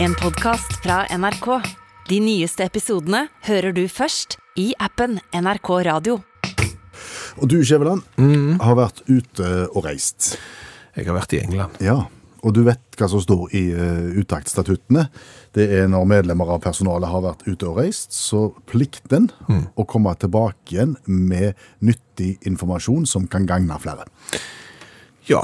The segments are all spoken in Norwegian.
En podcast fra NRK. De nyeste episodene hører du først i appen NRK Radio. Og du, Skjæveland, har vært ute og reist. Jeg har vært i England. Ja, og du vet hva som står i uh, uttaktstatuttene. Det er når medlemmer av personalet har vært ute og reist, så plikten å komme tilbake igjen med nyttig informasjon som kan gagne flere. Ja,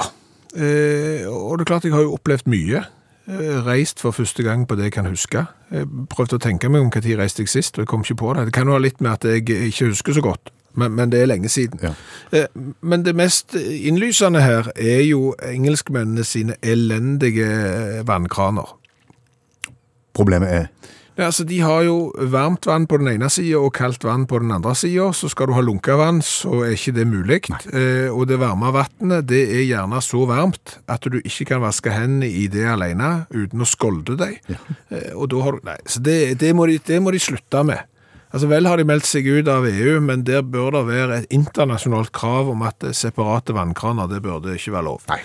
eh, og det er klart jeg har jo opplevd mye. Eh, reist for første gang på det jeg kan huske. Jeg prøvde å tenke meg om jeg reiste jeg sist, og jeg kom ikke på det. Det kan jo ha litt med at jeg ikke husker så godt, men, men det er lenge siden. Ja. Eh, Men det mest innlysende her er jo engelskmennene sine elendige vannkraner. Problemet er Ja, altså De har jo varmt vann på den ene sida og kaldt vann på den andre sida. Så skal du ha lunka vann, så er ikke det mulig. Eh, og det varme vannet det er gjerne så varmt at du ikke kan vaske hendene i det alene uten å skolde deg. Eh, og da har du, nei, så det, det, må de, det må de slutte med. Altså Vel har de meldt seg ut av EU, men der bør det være et internasjonalt krav om at separate vannkraner, det burde ikke være lov. Nei.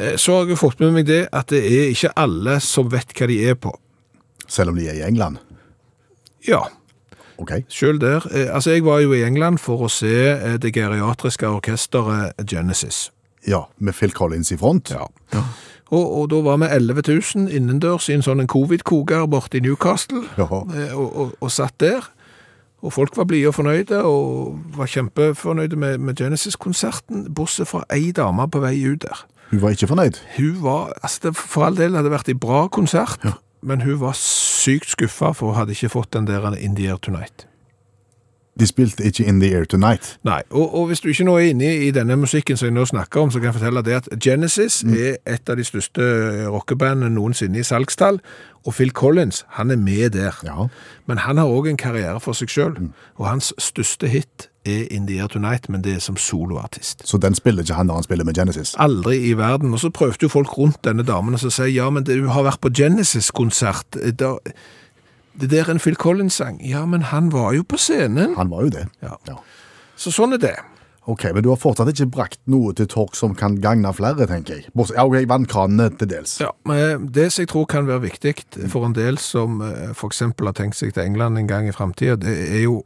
Eh, Så har jeg fått med meg det at det er ikke alle som vet hva de er på. Selv om de er i England. Ja, OK. Selv der. Eh, altså, jeg var jo i England for å se eh, det geriatriske orkesteret Genesis. Ja, med Phil Collins i front. Ja. Og, og da var vi 11 000 innendørs i en sånn covid-koker borte i Newcastle, eh, og, og, og satt der. Og folk var blide og fornøyde, og var kjempefornøyde med, med Genesis-konserten, bortsett fra ei dame på vei ut der. Hun var ikke fornøyd. Hun var, altså det for all del hadde vært en bra konsert, men hun var sykt skuffa, for hun hadde ikke fått den der In Tonight. De spilte ikke In the Air Tonight. Nei, og, og hvis du ikke nå er inne i denne musikken som jeg nå snakker om, så kan jeg fortelle deg at Genesis er et av de største rockebandene noensinne i salgstall, og Phil Collins, han er med der. Ja. Men han har også en karriere for seg selv, og hans største hit er In the Air Tonight, men det er som soloartist. Så den spiller ikke han når han spiller med Genesis. Aldri i verden. Og så prøvde jo folk rundt denne damen og så sier, ja, men du har vært på Genesis-konsert. Eh, Det der er en Phil Collins-sang. Ja, men han var jo på scenen. Han var jo det. Ja. Ja. Så sånn er det. Ok, Men du har fortsatt ikke brakt noe til torg som kan gagne flere, tenker jeg. Bortsett- Ja, ok, Vannkranene til dels. Ja, men Det som jeg tror kan være viktig for en del som f.eks. for eksempel har tenkt seg til England en gang i fremtiden, det er jo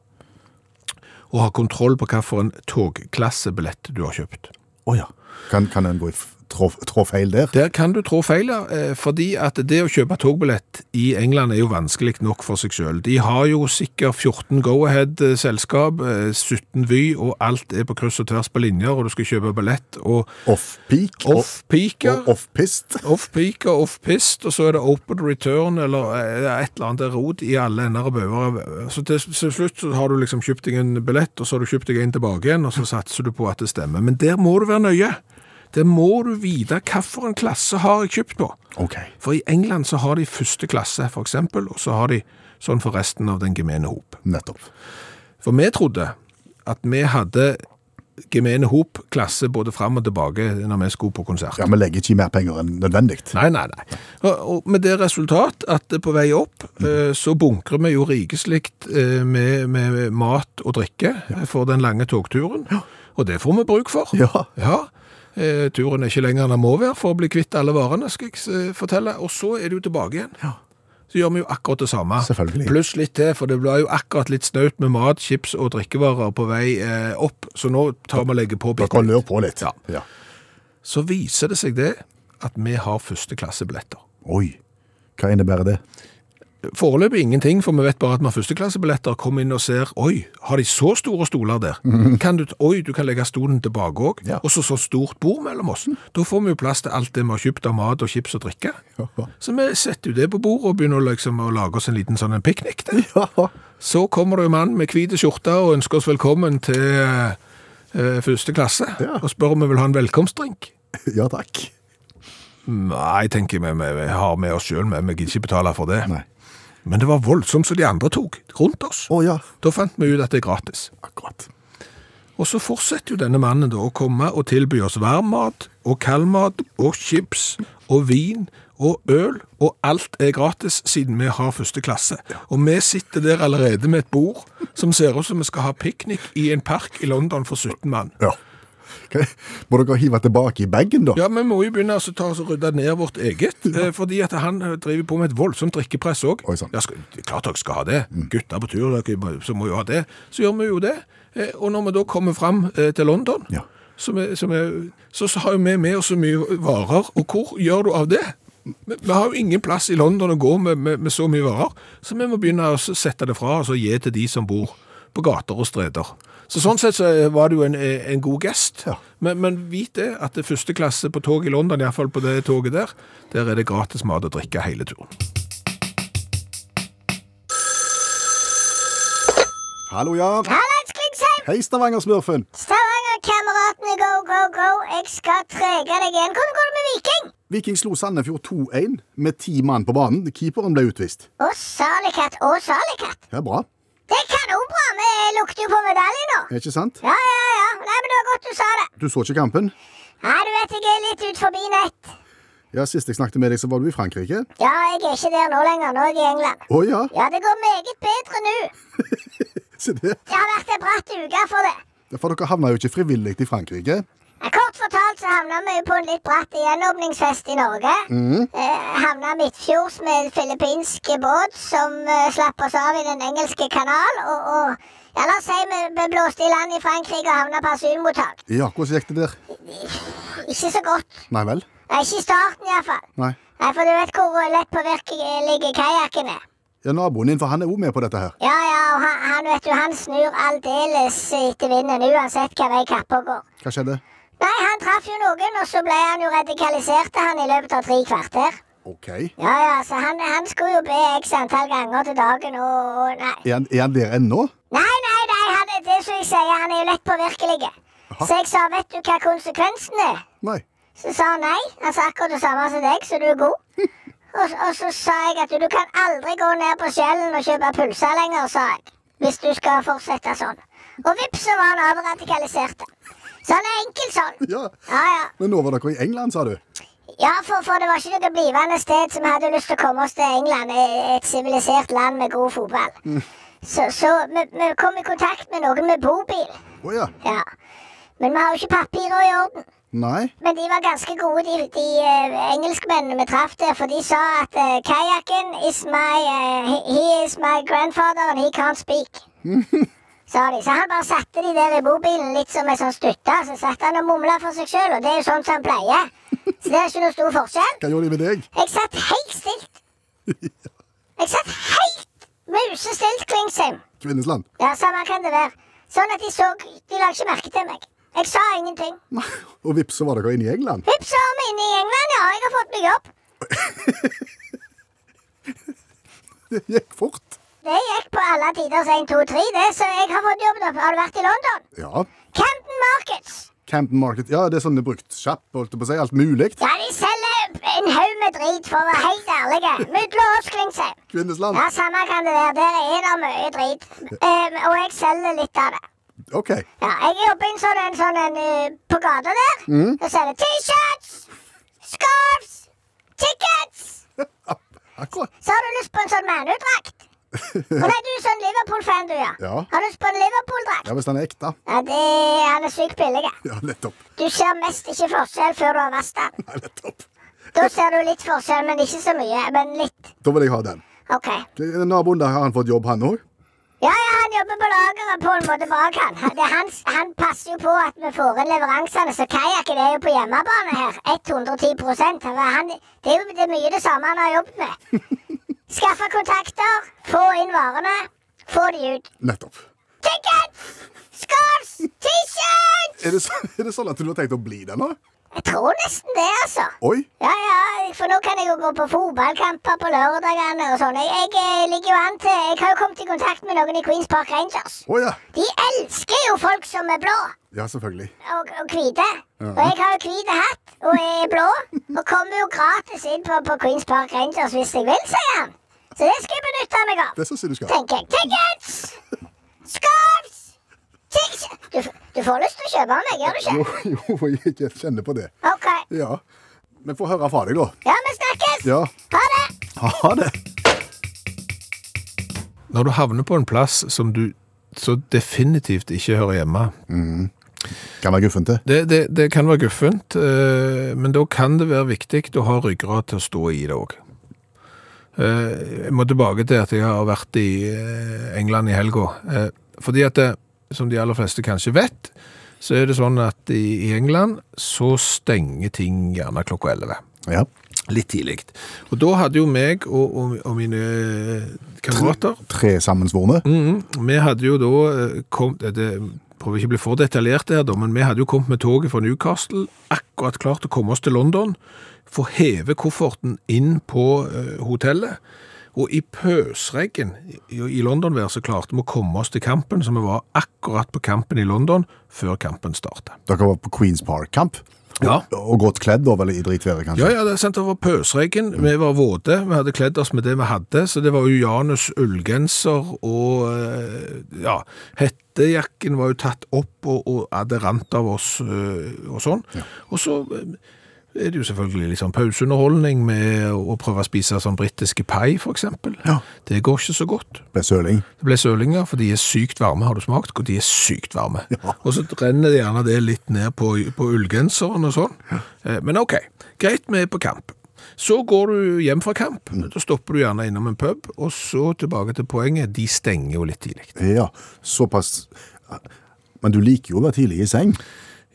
å ha kontroll på hva for en togklassebillett du har kjøpt. Å ja. Kan, kan en gå i trå, trå feil der? Der kan du trå feil, ja, eh, fordi at det å kjøpe togbillett i England er jo vanskelig nok for seg selv. De har jo sikkert 14 Go-Ahead-selskap, 17 Vy, og alt er på kryss og tvers på linjer, og du skal kjøpe billett, og Off-peak? off-peak, off-pist? Off-peak og off-pist, og så er det open return, eller eh, et eller annet rot i alle ender og bauger. Så til, til slutt så har du liksom kjøpt deg en billett, og så har du kjøpt deg en tilbake igjen, og så satser du på at det stemmer. Men der må du være nøye. Der må du vite hvilken klasse har jeg kjøpt på. Okay. For i England så har de første klasse, for eksempel, og så har de sånn for resten av den gemene hop. Nettopp. For vi trodde at vi hadde gemene hop klasse både fram og tilbake når vi skulle på konsert. Ja, Vi legger ikke mer penger enn nødvendig. Nei, nei, nei. Og, og med det resultat at på vei opp mm. så bunkrer vi jo rikeslikt eh, med, med mat og drikke for den lange togturen. Og det får vi bruk for. Ja. Ja. Eh, turen er ikke lenger enn den må være for å bli kvitt alle varene, skal jeg eh, fortelle. Og så er det jo tilbake igjen. Ja. Så gjør vi jo akkurat det samme. Pluss litt til, for det blir jo akkurat litt snaut med mat, chips og drikkevarer på vei eh, opp. Så nå tar vi og legger på bitte litt. Dere på litt. Ja. ja. Så viser det seg det at vi har førsteklassebilletter. Oi. Hva innebærer det? Foreløpig ingenting, for vi vet bare at vi har førsteklassebilletter. Kom inn og ser, oi, har de så store stoler der? Kan du, oi, du kan legge stolen tilbake òg. Ja. Og så så stort bord mellom oss. Da får vi jo plass til alt det vi har kjøpt av mat og chips og drikke. Så vi setter jo det på bordet og begynner liksom å lage oss en liten sånn piknik. Ja. Så kommer det en mann med hvit skjorte og ønsker oss velkommen til eh, første klasse. Og spør om vi vil ha en velkomstdrink. ja takk. Nei, tenker vi, vi har med oss sjøl, men vi gidder ikke betale for det. Nei. Men det var voldsomt som de andre tok rundt oss. Å ja. Da fant vi ut at det er gratis. Akkurat. Og så fortsetter jo denne mannen da å komme og tilby oss varmmat og kaldmat og chips og vin og øl, og alt er gratis siden vi har første klasse. Og vi sitter der allerede med et bord som ser ut som vi skal ha piknik i en park i London for 17 mann. Ja. Må dere hive tilbake i bagen, da? Ja, vi må jo begynne å ta oss og rydde ned vårt eget, Ja. fordi at han eh, driver på med et voldsomt drikkepress òg. Ja, skal- klart dere skal ha det. Gutter på tur, dere så må jo ha det. Så gjør vi jo det. Eh, Og når vi da kommer fram eh, til London, Ja. så, vi, så, vi, så, så har vi med oss så mye varer, og hvor gjør du av det? Vi, vi har jo ingen plass i London å gå med, med, med så mye varer, så vi må begynne å sette det fra oss og gi til de som bor på gater og streder. Så sånn sett så var det jo en, en god gest. Ja. Men, men vit det, at det første klasse på tog i London, i hvert fall på det toget der, der er det gratis mat og drikke hele turen. Hallo, ja. Hallais, Klingsheim! Hei, Stavanger-smurfen. Stavanger-kameratene, go, go, go. Jeg skal trege deg igjen. Hvordan går det med Viking? Viking slo Sandefjord 2-1 med ti mann på banen. Keeperen ble utvist. Å, salikatt. å, salikatt. Det Ja, bra. Det er kanonbra. Vi lukter jo på medalje nå. Ikke sant? Ja, ja, ja. Nei, men det var godt du sa det. Du så ikke kampen? Nei, du vet jeg er litt ut forbi nett. Ja, Sist jeg snakket med deg, så var du i Frankrike. Ja, jeg er ikke der nå lenger. Nå er jeg i England. Å ja, Ja, det går meget bedre nå. se det. Det har vært en bratt uke for det. For dere havna jo ikke frivillig i Frankrike. Kort fortalt så havna vi på en litt bratt gjenåpningsfest i Norge. Eh, havna midtfjords med en filippinsk båt som eh, slapp oss av i Den engelske kanal. Og, og ja, la oss si vi vi blåste i land i Frankrike og havna på asylmottak. Ja, hvordan gikk det der? Ikke så godt. Nei vel? Nei, ikke i starten iallfall. Nei. Nei, for du vet hvor lett påvirkelig kajakken er. Ja, Naboen din, for han er òg med på dette her. Ja, ja, og han, han vet du, han snur aldeles etter vinden uansett hva vei kappa går. Hva skjedde? Nei, han traff jo noen, og så ble han jo radikalisert han i løpet av tre kvarter. OK. Ja, ja, så han, han skulle jo be x antall ganger til dagen, og, og nei. Er han, er han der ennå? Nei, nei, nei, han er det som jeg sier, han er jo lett påvirkelig. Så jeg sa, vet du hva konsekvensen er? Nei. Så sa han nei. Han sa akkurat det samme som deg, så du er god. Og, og så sa jeg at du, du kan aldri gå ned på Skjellen og kjøpe pølser lenger, sa jeg. Hvis du skal fortsette sånn. Og vips, så var han avradikalisert. Så han er enkelt sånn. Ja. Ja, ja. Men nå var dere i England, sa du? Ja, for, for det var ikke noe blivende sted som hadde lyst til å komme oss til England. eh, Et sivilisert land med god fotball. Så, så vi, vi kom i kontakt med noen med bobil. Oh, ja. Ja. Men vi har jo ikke papirer i orden. Nei? Men de var ganske gode, de, de uh, engelskmennene vi traff der. For de sa at uh, kajakken is my uh, he, he is my grandfather and he can't speak. sa de. Så han bare satte de der i bobilen litt som en sånn stutte. Så satt han og mumla for seg sjøl, og det er jo sånn som han pleier. Så det er ikke noe stor forskjell. Hva gjorde de med deg? Jeg satt helt stilt. Jeg satt helt musestilt, Klingsheim. Kvinnesland? Ja, samme kan det være. Sånn at de så De la ikke merke til meg. Jeg sa ingenting. Nei. Og vips, så var dere inne i England? Vips, så er vi inne i England, ja. Jeg har fått meg jobb. Det gikk fort. Det gikk på alle tiders 1, 2, 3, det, så jeg har fått jobb. da. Har du vært i London? Ja. Camden Markets. Campton Market. Ja, det er sånn det er brukt kjapp, holdt jeg på å si. Alt mulig. Ja, de selger en haug med drit, for å være helt ærlige. Mellom oss, Klingsheim. Kvinnesland. Ja, samme kan det være. Der er det mye drit. Um, og jeg selger litt av det. OK. Ja, jeg jobber i en sånn en, sånn en uh, på gata der. Og selger T-shirts, scarves, tickets. Akkurat. Så har du lyst på en sånn manudrakt. Og nei, du er sånn Liverpool-fan, du, ja. Ja. Har du lyst på en Liverpool-drakt? Ja, hvis den er ekte. Ja, det, han er sykt billig. Ja, nettopp. Du ser mest ikke forskjell før du har vasket den. Nei, nettopp. Da ser du litt forskjell, men ikke så mye. Men litt. Da vil jeg ha den. OK. Naboen der, har han fått jobb, han òg? Ja, ja, han jobber på lageret på en måte bak han. Han- han passer jo på at vi får inn leveransene, så kajakken er jo på hjemmebane her. 110 Han- han, Det er jo det er mye det samme han har jobbet med. Skaffe kontakter, få inn varene, få de ut. Nettopp. Tickets! Scores! T-shirts! Er det, så, er det sånn at du har tenkt å bli det nå? Jeg tror nesten det, altså. Oi. Ja, ja, for nå kan jeg jo gå på fotballkamper på lørdagene og sånn. Jeg, jeg eh, ligger jo an til Jeg har jo kommet i kontakt med noen i Queens Park Rangers. Å ja. De elsker jo folk som er blå Ja, selvfølgelig. og, og hvite. Og jeg har jo hvit hatt og er blå. Og kommer jo gratis inn på, på Queens Park Rangers hvis jeg vil, sier han. Så det skal jeg benytte meg av. Det så jeg du skal. Tenker jeg. Tickets! Scarves! Du, du får lyst til å kjøpe meg, gjør du ikke? jo, jeg kjenner på det. OK. Ja. Vi får høre fra deg, da. Ja, vi snakkes. Ja. Ha det. Ha det. Når du havner på en plass som du så definitivt ikke hører hjemme, Kan være guffent, det. Det, det, det kan være guffent, eh, men da kan det være viktig å ha ryggrad til å stå i det òg. Jeg må tilbake til at jeg har vært i eh, England i helga. Eh, fordi at, det, som de aller fleste kanskje vet, så er det sånn at i, England så stenger ting gjerne klokka 11. Ja. Litt tidlig. Og da hadde jo meg og, og, og mine kamerater Tre sammensvorne. Mm, Vi hadde jo da eh, kommet Det prøver ikke å bli for detaljert her, men vi hadde jo kommet med toget fra Newcastle, akkurat klart å komme oss til London, få heve kofferten inn på eh, hotellet. Og i pøsregn i, London-vær så klarte vi å komme oss til kampen, så vi var akkurat på kampen i London før kampen startet. Dere var på Queens Park-kamp. Ja. Og godt kledd, da, vel, i dritværet, kanskje? Ja, ja, det sant, det var pøsregn, vi var våte, vi hadde kledd oss med det vi hadde, så det var jo Janus ullgenser og eh, ja, hettejakken var jo tatt opp, og, og ja, det rant av oss eh, og sånn. Og så eh, er det jo selvfølgelig sånn pauseunderholdning med å prøve å spise sånn britiske pai, eksempel. Ja. Det går ikke så godt. Ble søling. Det ble sølinger, for de er sykt varme, har du smakt? Og de er sykt varme. Ja. Og så renner det gjerne det litt ned på, på ullgenseren og sånn. Ja. Men ok, greit, vi er på kamp. Så går du hjem fra kamp, da stopper du gjerne innom en pub, og så tilbake til poenget, de stenger jo litt tidlig. Ja, såpass Men du liker jo å være tidlig i seng.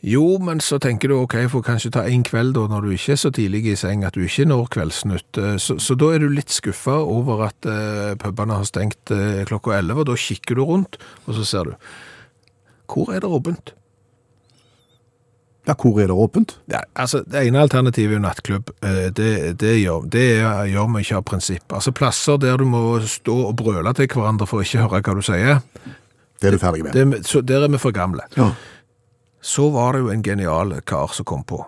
Jo, men så tenker du ok, jeg får kanskje ta en kveld da når du ikke er så tidlig i seng at du ikke når kveldsnytt. Eh, Så, så da er du litt skuffa over at uh, pubene har stengt uh, klokka 11, og da kikker du rundt, og så ser du Hvor er det åpent? Ja, hvor er det åpent? Ja, altså, Det ene alternativet er jo nattklubb. Det, det, gjør, det gjør vi ikke av prinsipp. Altså Plasser der du må stå og brøle til hverandre for å ikke høre hva du sier, Det er du ferdig med. det, så der er vi for gamle. Ja. Så var det jo en genial kar som kom på.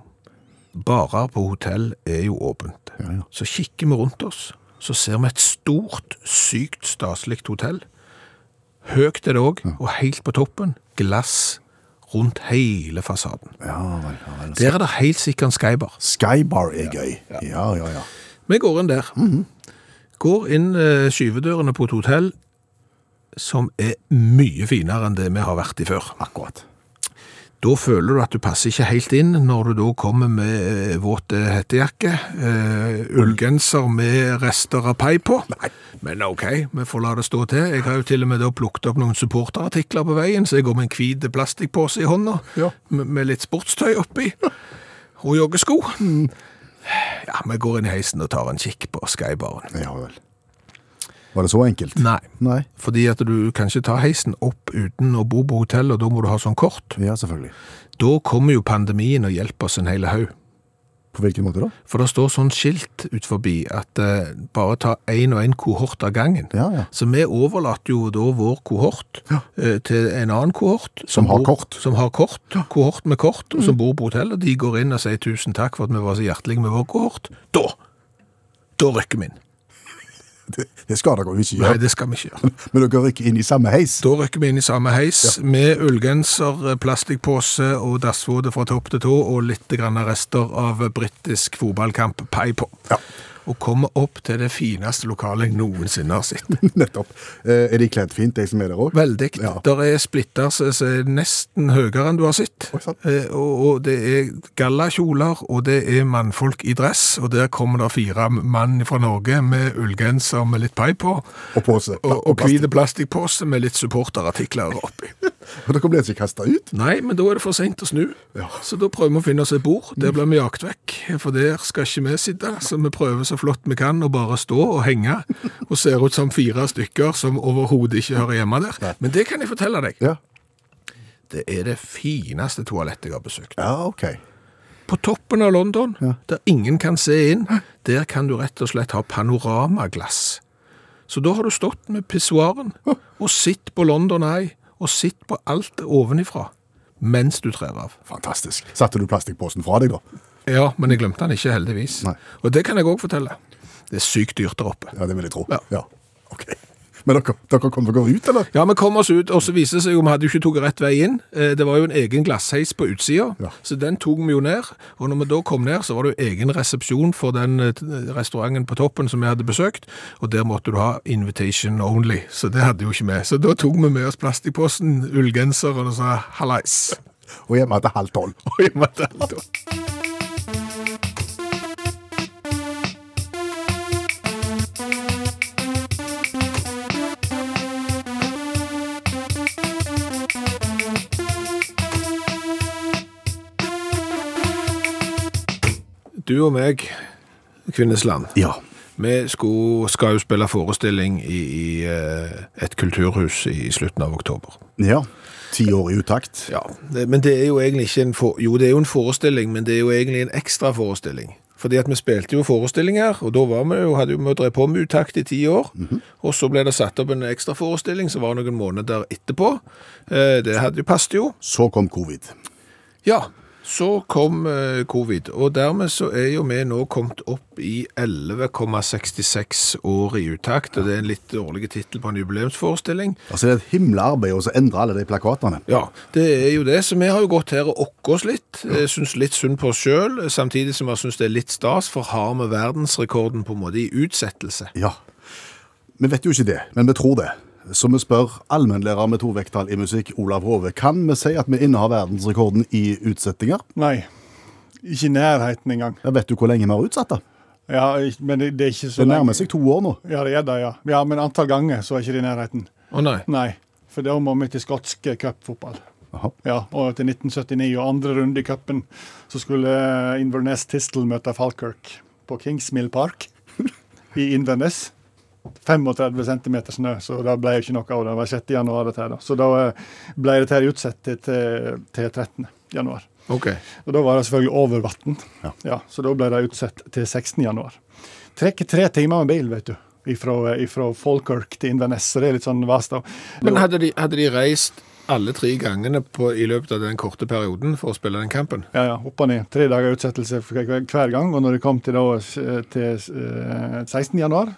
Barer på hotell er jo åpent. Ja, ja. Så kikker vi rundt oss, så ser vi et stort, sykt staselig hotell. Høyt er det òg, og helt på toppen glass rundt hele fasaden. Ja vel. vel. Der er det helt sikkert en skybar. Skybar er gøy. Ja, ja, ja. Vi går inn der. Går inn eh, skyvedørene på et hotell som er mye finere enn det vi har vært i før. Akkurat. Da føler du at du passer ikke helt inn når du da kommer med eh, våt eh, hettejakke, eh, ullgenser med rester av pai på. Men ok, vi får la det stå til. Jeg har jo til og med da plukket opp noen supporterartikler på veien, så jeg går med en hvit plastikkpose i hånda, Ja. med, med litt sportstøy oppi, og joggesko. Ja, vi går inn i heisen og tar en kikk på skybaren. Ja vel. Var det så enkelt? Nei, Nei. fordi at du kan ikke ta heisen opp uten å bo på hotell, og da må du ha sånn kort. Ja, selvfølgelig. Da kommer jo pandemien og hjelper oss en hel haug. På hvilken måte da? For det står sånn skilt ut forbi at eh, bare ta en og en kohort av gangen. Ja, ja. Så vi overlater jo da vår kohort eh, til en annen kohort. Som har bor- kort. Som har kort. Kohort med kort, og som bor på hotell. Og de går inn og sier tusen takk for at vi var så hjertelige med vår kohort. Da! Da rykker vi inn. Det, det skal dere jo ikke Nei, det skal vi ikke gjøre. Men dere rykker inn i samme heis. Da rykker vi inn i samme heis med ullgenser, plastikkpose og dassvåte fra topp til tå og litt grann rester av britisk fotballkamp pai på. Ja. Og kommer opp til det fineste lokalet jeg noensinne har sett. Nettopp. Eh, er de kledd fint, de som er der òg? Veldig. Ja. Der er splitter som er nesten høyere enn du har sett. Oi. Eh, og, og det er gallakjoler, og det er mannfolk i dress, og der kommer det fire mann fra Norge med ullgenser med litt pai på, Og pose. og, og hvite plastikkpose med litt supporterartikler oppi. Og dere ble ikke kasta ut? Nei, men da er det for sent å snu. Ja. Så da prøver vi å finne oss et bord. Der blir vi jakt vekk, for der skal ikke vi sitte. Så vi prøver så flott vi kan og bare stå og henge, og ser ut som fire stykker som overhodet ikke hører hjemme der. Men det kan jeg fortelle deg. Ja. Det er det fineste toalettet jeg har besøkt. Ja, ok. På toppen av London, Ja. der ingen kan se inn, der kan du rett og slett ha panoramaglass. Så da har du stått med pissoaren og sitt på London Eye, og sitt på alt ovenifra, mens du trer av. Fantastisk. Satte du plastikkposen fra deg, da? Ja, men jeg glemte den ikke, heldigvis. Nei. Og det kan jeg òg fortelle. Det er sykt dyrt der oppe. Ja, det vil jeg tro. Ja. Ok. Men dere, dere kom dere ut, eller? Ja, vi kom oss ut, og så viser det seg jo vi hadde jo ikke tatt rett vei inn. Eh, Det var jo en egen glassheis på utsida, Ja. så den tok vi jo ned. Og når vi da kom ned, så var det jo egen resepsjon for den eh, restauranten på toppen som vi hadde besøkt, og der måtte du ha invitation only, så det hadde jo ikke vi. Så da tok vi med oss plastposen, ullgenseren og sa hallais. Og hjemme til halv tolv. Og hjemme til halv tolv. Du og meg, Kvinnesland, Ja. vi skulle, skal jo spille forestilling i, i eh, et kulturhus i slutten av oktober. ja. Ti år i utakt. Ja, det, men det er jo egentlig ikke en for, Jo, det er jo en forestilling, men det er jo egentlig en ekstra forestilling. Fordi at vi spilte jo forestillinger, og da var vi jo, hadde vi drevet på med utakt i ti år. Og så ble det satt opp en ekstra forestilling som var noen måneder etterpå. Eh, det hadde jo passet jo. Så kom covid. Ja, så kom eh, covid, og dermed så er jo vi nå kommet opp i 11,66 år i utakt, og det er en litt dårlig tittel på en jubileumsforestilling. Altså, det er et himla arbeid å endre alle de plakatene. Ja, det er jo det. Så vi har jo gått her og okket oss litt. Jeg syns litt synd på oss sjøl, samtidig som jeg syns det er litt stas, for har vi verdensrekorden på en måte i utsettelse? Ja. Vi vet jo ikke det, men vi tror det. Så vi spør allmennlærer med to vekttall i musikk, Olav Hove. Kan vi si at vi innehar verdensrekorden i utsettinger? Nei. Ikke i nærheten engang. Jeg vet du hvor lenge vi har utsatt det? Ja, men det, det er ikke så Det nærmer seg to år nå. Ja, det er det, ja. ja. Men antall ganger så er ikke det i nærheten. Å nei. Nei. For da må vi til skotsk cupfotball. Ja, og til 1979 og andre runde i cupen så skulle Inverness Tistel møte Falkirk på Kingsmill Park i Inverness. 35 cm snø, så det ble ikke noe av det. Det var 6. januar dette her. Så da eh, ble dette her utsatt til, til, til 13. januar. OK. Og da var det selvfølgelig over vann. Ja. så da ble det utsatt til 16. januar. Trekker tre timer med bil, vet du. Ifra, ifra Falkirk til Inverness, så det er litt sånn vast. Men hadde de, hadde de reist alle tre gangene på, i løpet av den korte perioden for å spille den kampen? Ja, ja, opp og ned. Tre dager utsettelse hver gang. Og når det kom til, da, eh, til eh, 16. januar,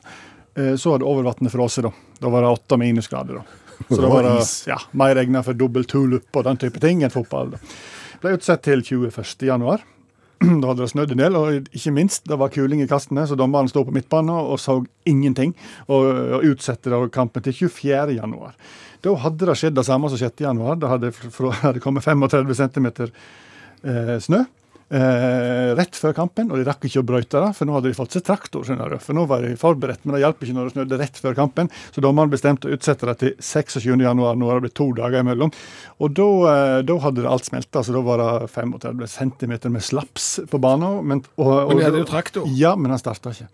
eh, så hadde overvannet frosset. Da Da var det åtte minusgrader. da. Så Det da var var det ja, mer egnet for dobbel tulup og den type ting enn fotball. da. Ble utsatt til 21. januar. Da hadde det snødd en del, og ikke minst, det var kuling i kastene, så dommeren sto på midtbanen og så ingenting, og, og utsatte da kampen til 24. januar. Da hadde det skjedd det samme som 6. januar. Det hadde, hadde kommet 35 cm eh, snø eh, rett før kampen, og de rakk ikke å brøyte det, for nå hadde de fått seg traktor. skjønner du, For nå var de forberedt, men det hjalp ikke når det snødde rett før kampen. Så dommeren bestemte å utsette det til 26. januar, nå har det blitt to dager imellom. Og da, eh, da hadde det alt smelta, så da var det 35 cm med slaps på banen. Men, og, og, Men de hadde jo traktor. Ja, men han starta ikke.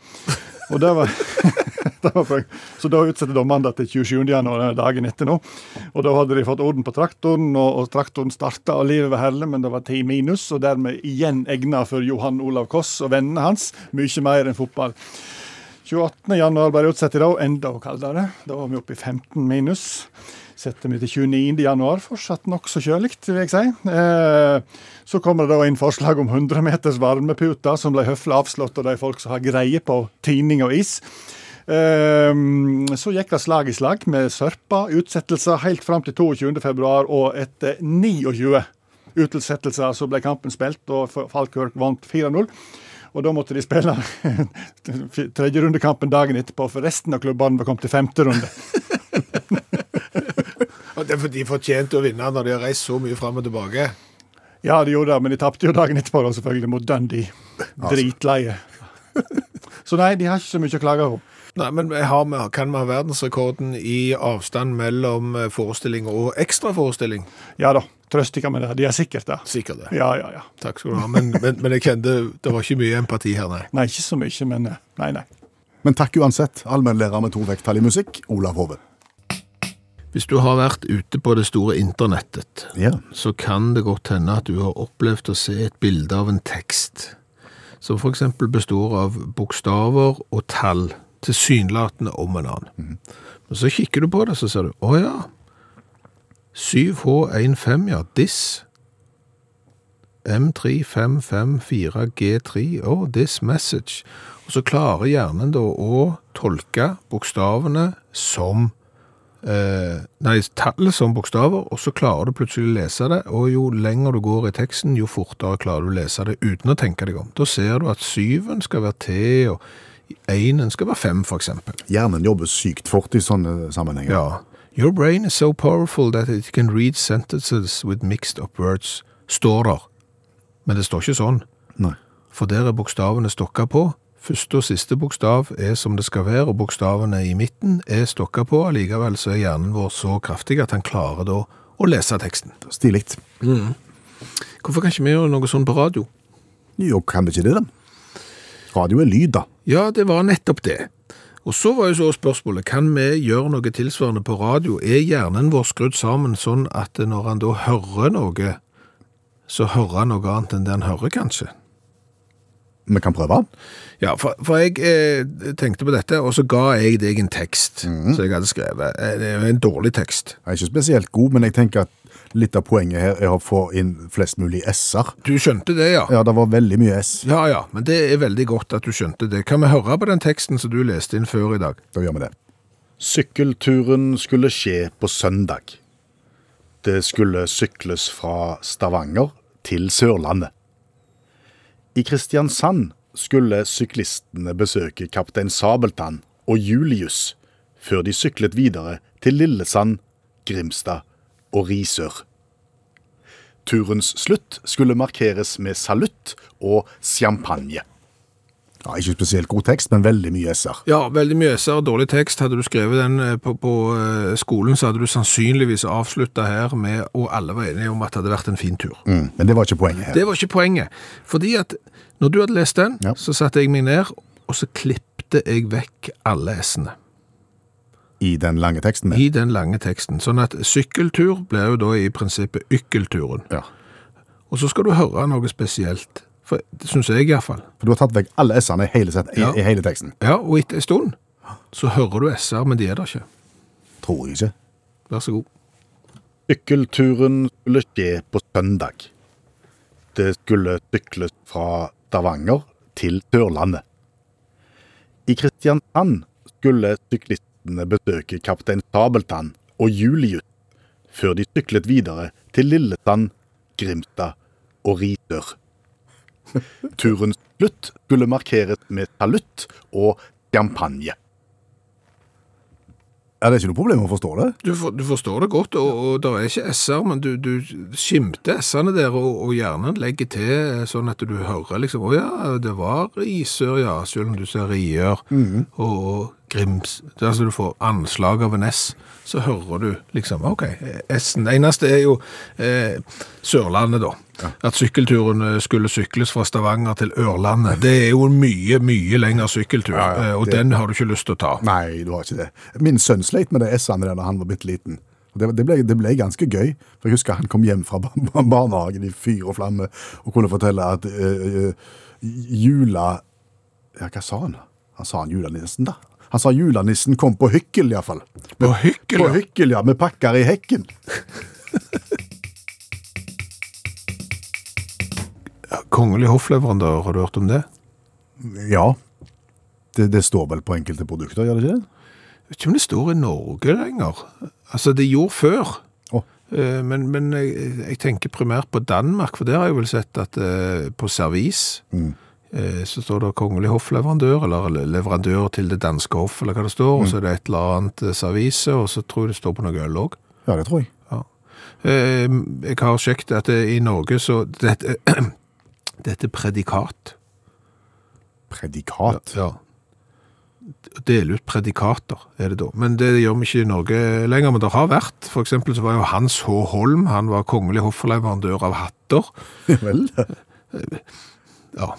Og det var, så da utsatte dommeren det til 27. januar dagen etter nå. Og da hadde de fått orden på traktoren, og, og traktoren starta, og livet var herlig, men det var ti minus, og dermed igjen egna for Johan Olav Koss og vennene hans. Mye mer enn fotball. 28. januar ble det utsatt i dag, enda kaldere. Da var vi oppe i 15 minus. Setter vi til 29. januar, fortsatt nokså kjølig, vil jeg si. Eh, så kommer det da inn forslag om 100 meters varmeputer, som ble høflig avslått av de folk som har greie på tining og is. Eh, så gikk det slag i slag med sørpa, utsettelser helt fram til 22. februar, og etter 29 utsettelser så ble kampen spilt, og Falkirk vant 4-0. Og da måtte de spille tredje rundekampen dagen etterpå, for resten av klubbene var kommet til femte runde. Og det er fordi de fortjente å vinne når de har reist så mye fram og tilbake. Ja, de gjorde det, men de tapte jo dagen etterpå, da, selvfølgelig, mot Dundee. Dritleie. Så nei, de har ikke så mye å klage på. Nei, men jeg har, vi- kan vi ha verdensrekorden i avstand mellom eh, forestilling og ekstraforestilling? Ja da, trøst ikke med det. De er sikkert det. Sikkert det. Ja, ja, ja. Takk skal du ha. Men, men, men jeg kjente det var ikke mye empati her, nei. Nei, ikke så mye, men eh, nei, nei. Men takk uansett, allmennlærer med to vekttall i musikk, Olav Hove. Hvis du har vært ute på det store internettet, Ja. så kan det godt hende at du har opplevd å se et bilde av en tekst, som for eksempel består av bokstaver og tall, tilsynelatende om en annen. Men så kikker du på det, så ser du, å ja, 7H15, ja, this, M3554G3, oh, this message. Og så klarer hjernen da å tolke bokstavene som eh, nei, tallet som bokstaver, og så klarer du plutselig å lese det, og jo lenger du går i teksten, jo fortere klarer du å lese det uten å tenke deg om. Da ser du at syven skal være T, og enen skal være fem, eksempel. Hjernen jobber sykt fort i sånne sammenhenger. Ja. Your brain is so powerful that it can read sentences with mixed up words, står der. Men det står ikke sånn, Nei. for der er bokstavene stokka på. Første og siste bokstav er som det skal være, og bokstavene i midten er stokka på. Allikevel så er hjernen vår så kraftig at han klarer da å lese teksten. Stilig. Hvorfor kan ikke vi gjøre noe sånn på radio? Jo, kan det ikke det, da? Radio er lyd, da. Ja, det var nettopp det. Og så var jo så spørsmålet, kan vi gjøre noe tilsvarende på radio? Er hjernen vår skrudd sammen sånn at når han da hører noe, så hører han noe annet enn det han hører, kanskje? Vi kan prøve. Ja, for, for jeg eh, tenkte på dette, og så ga jeg deg en tekst som jeg hadde skrevet. En, Det er en dårlig tekst. Jeg er ikke spesielt god, men jeg tenker at litt av poenget her er å få inn flest mulig s-er. Du skjønte det, ja? Ja, det var veldig mye s. Ja, ja, men det er veldig godt at du skjønte det. Kan vi høre på den teksten som du leste inn før i dag? Da gjør vi det. Sykkelturen skulle skje på søndag. Det skulle sykles fra Stavanger til Sørlandet. I Kristiansand skulle syklistene besøke kaptein Sabeltann og Julius før de syklet videre til Lillesand, Grimstad og Risør. Turens slutt skulle markeres med salutt og champagne. Ja, ikke spesielt god tekst, men veldig mye s-er. Ja, veldig mye S-er og dårlig tekst. Hadde du skrevet den eh, på, på eh, skolen, så hadde du sannsynligvis avslutta her med, og alle var enige om at det hadde vært en fin tur. Mm, men det var ikke poenget her. Det var ikke poenget. Fordi at når du hadde lest den, Ja. så satte jeg meg ned, og så klippte jeg vekk alle S-ene I den lange teksten. i den lange teksten. Sånn at sykkeltur blir jo da i prinsippet ykkelturen. Ja. Og så skal du høre noe spesielt. For det syns jeg iallfall. For du har tatt vekk alle s-ene i, Ja. i hele teksten. Ja, og etter en stund så hører du S-er, men de er der ikke. Tror jeg ikke. Vær så god. Sykkelturen skulle skje på søndag. Det skulle sykles fra Stavanger til Sørlandet. I Kristiansand skulle syklistene besøke kaptein Sabeltann og Julius før de syklet videre til Lillesand, Grimstad og Risør. Turens slutt skulle markeres med salutt og champagne. Ja, det er ikke noe problem å forstå det. Du, for, du forstår det godt, og, og det er ikke S-er, men du, du skimter S-ene der, og, og hjernen legger til eh, sånn at du hører liksom, å ja, det var Isør, ja, selv om du ser Riør, og, og Grims, det er altså du får anslag av en S, så hører du liksom, ok, S-en, det eneste er jo eh, Sørlandet da, at sykkelturen eh, skulle sykles fra Stavanger til Ørlandet, det er jo en mye, mye lengre sykkeltur, Ja, ja, eh, og det- den har du ikke lyst til å ta. Nei, du har ikke det. Min sønn sleit med det S-ene der da han var bitte liten. Det, ble, det ble ganske gøy. For Jeg husker han kom hjem fra barnehagen i fyr og flamme og kunne fortelle at eh, jula Ja, hva sa han? Han sa han julenissen, da. Han sa julenissen kom på hykkel, iallfall. På hykkel, På hykkel, ja. Med pakker i hekken. Kongelig hoffleverandør, har du hørt om det? Ja. Det, det står vel på enkelte produkter, gjør det ikke det? Jeg vet ikke om det står i Norge lenger. Altså, det gjorde før. Eh, Men, men jeg, jeg tenker primært på Danmark, for der har jeg vel sett at eh, på servis mm. så står det kongelig hoffleverandør, eller leverandør til det danske hoff, eller hva det står, og så er det et eller annet eh, servise, og så tror jeg det står på noe øl også. Ja, det tror jeg. Ja. Jeg har sjekket at i Norge så dette, dette heter predikat. Predikat. Ja. Dele ut predikater, er det da. Men det gjør vi ikke i Norge lenger, men det har vært. For eksempel så var jo Hans H. Holm, han var kongelig hoffleverandør av hatter. Vel, Ja,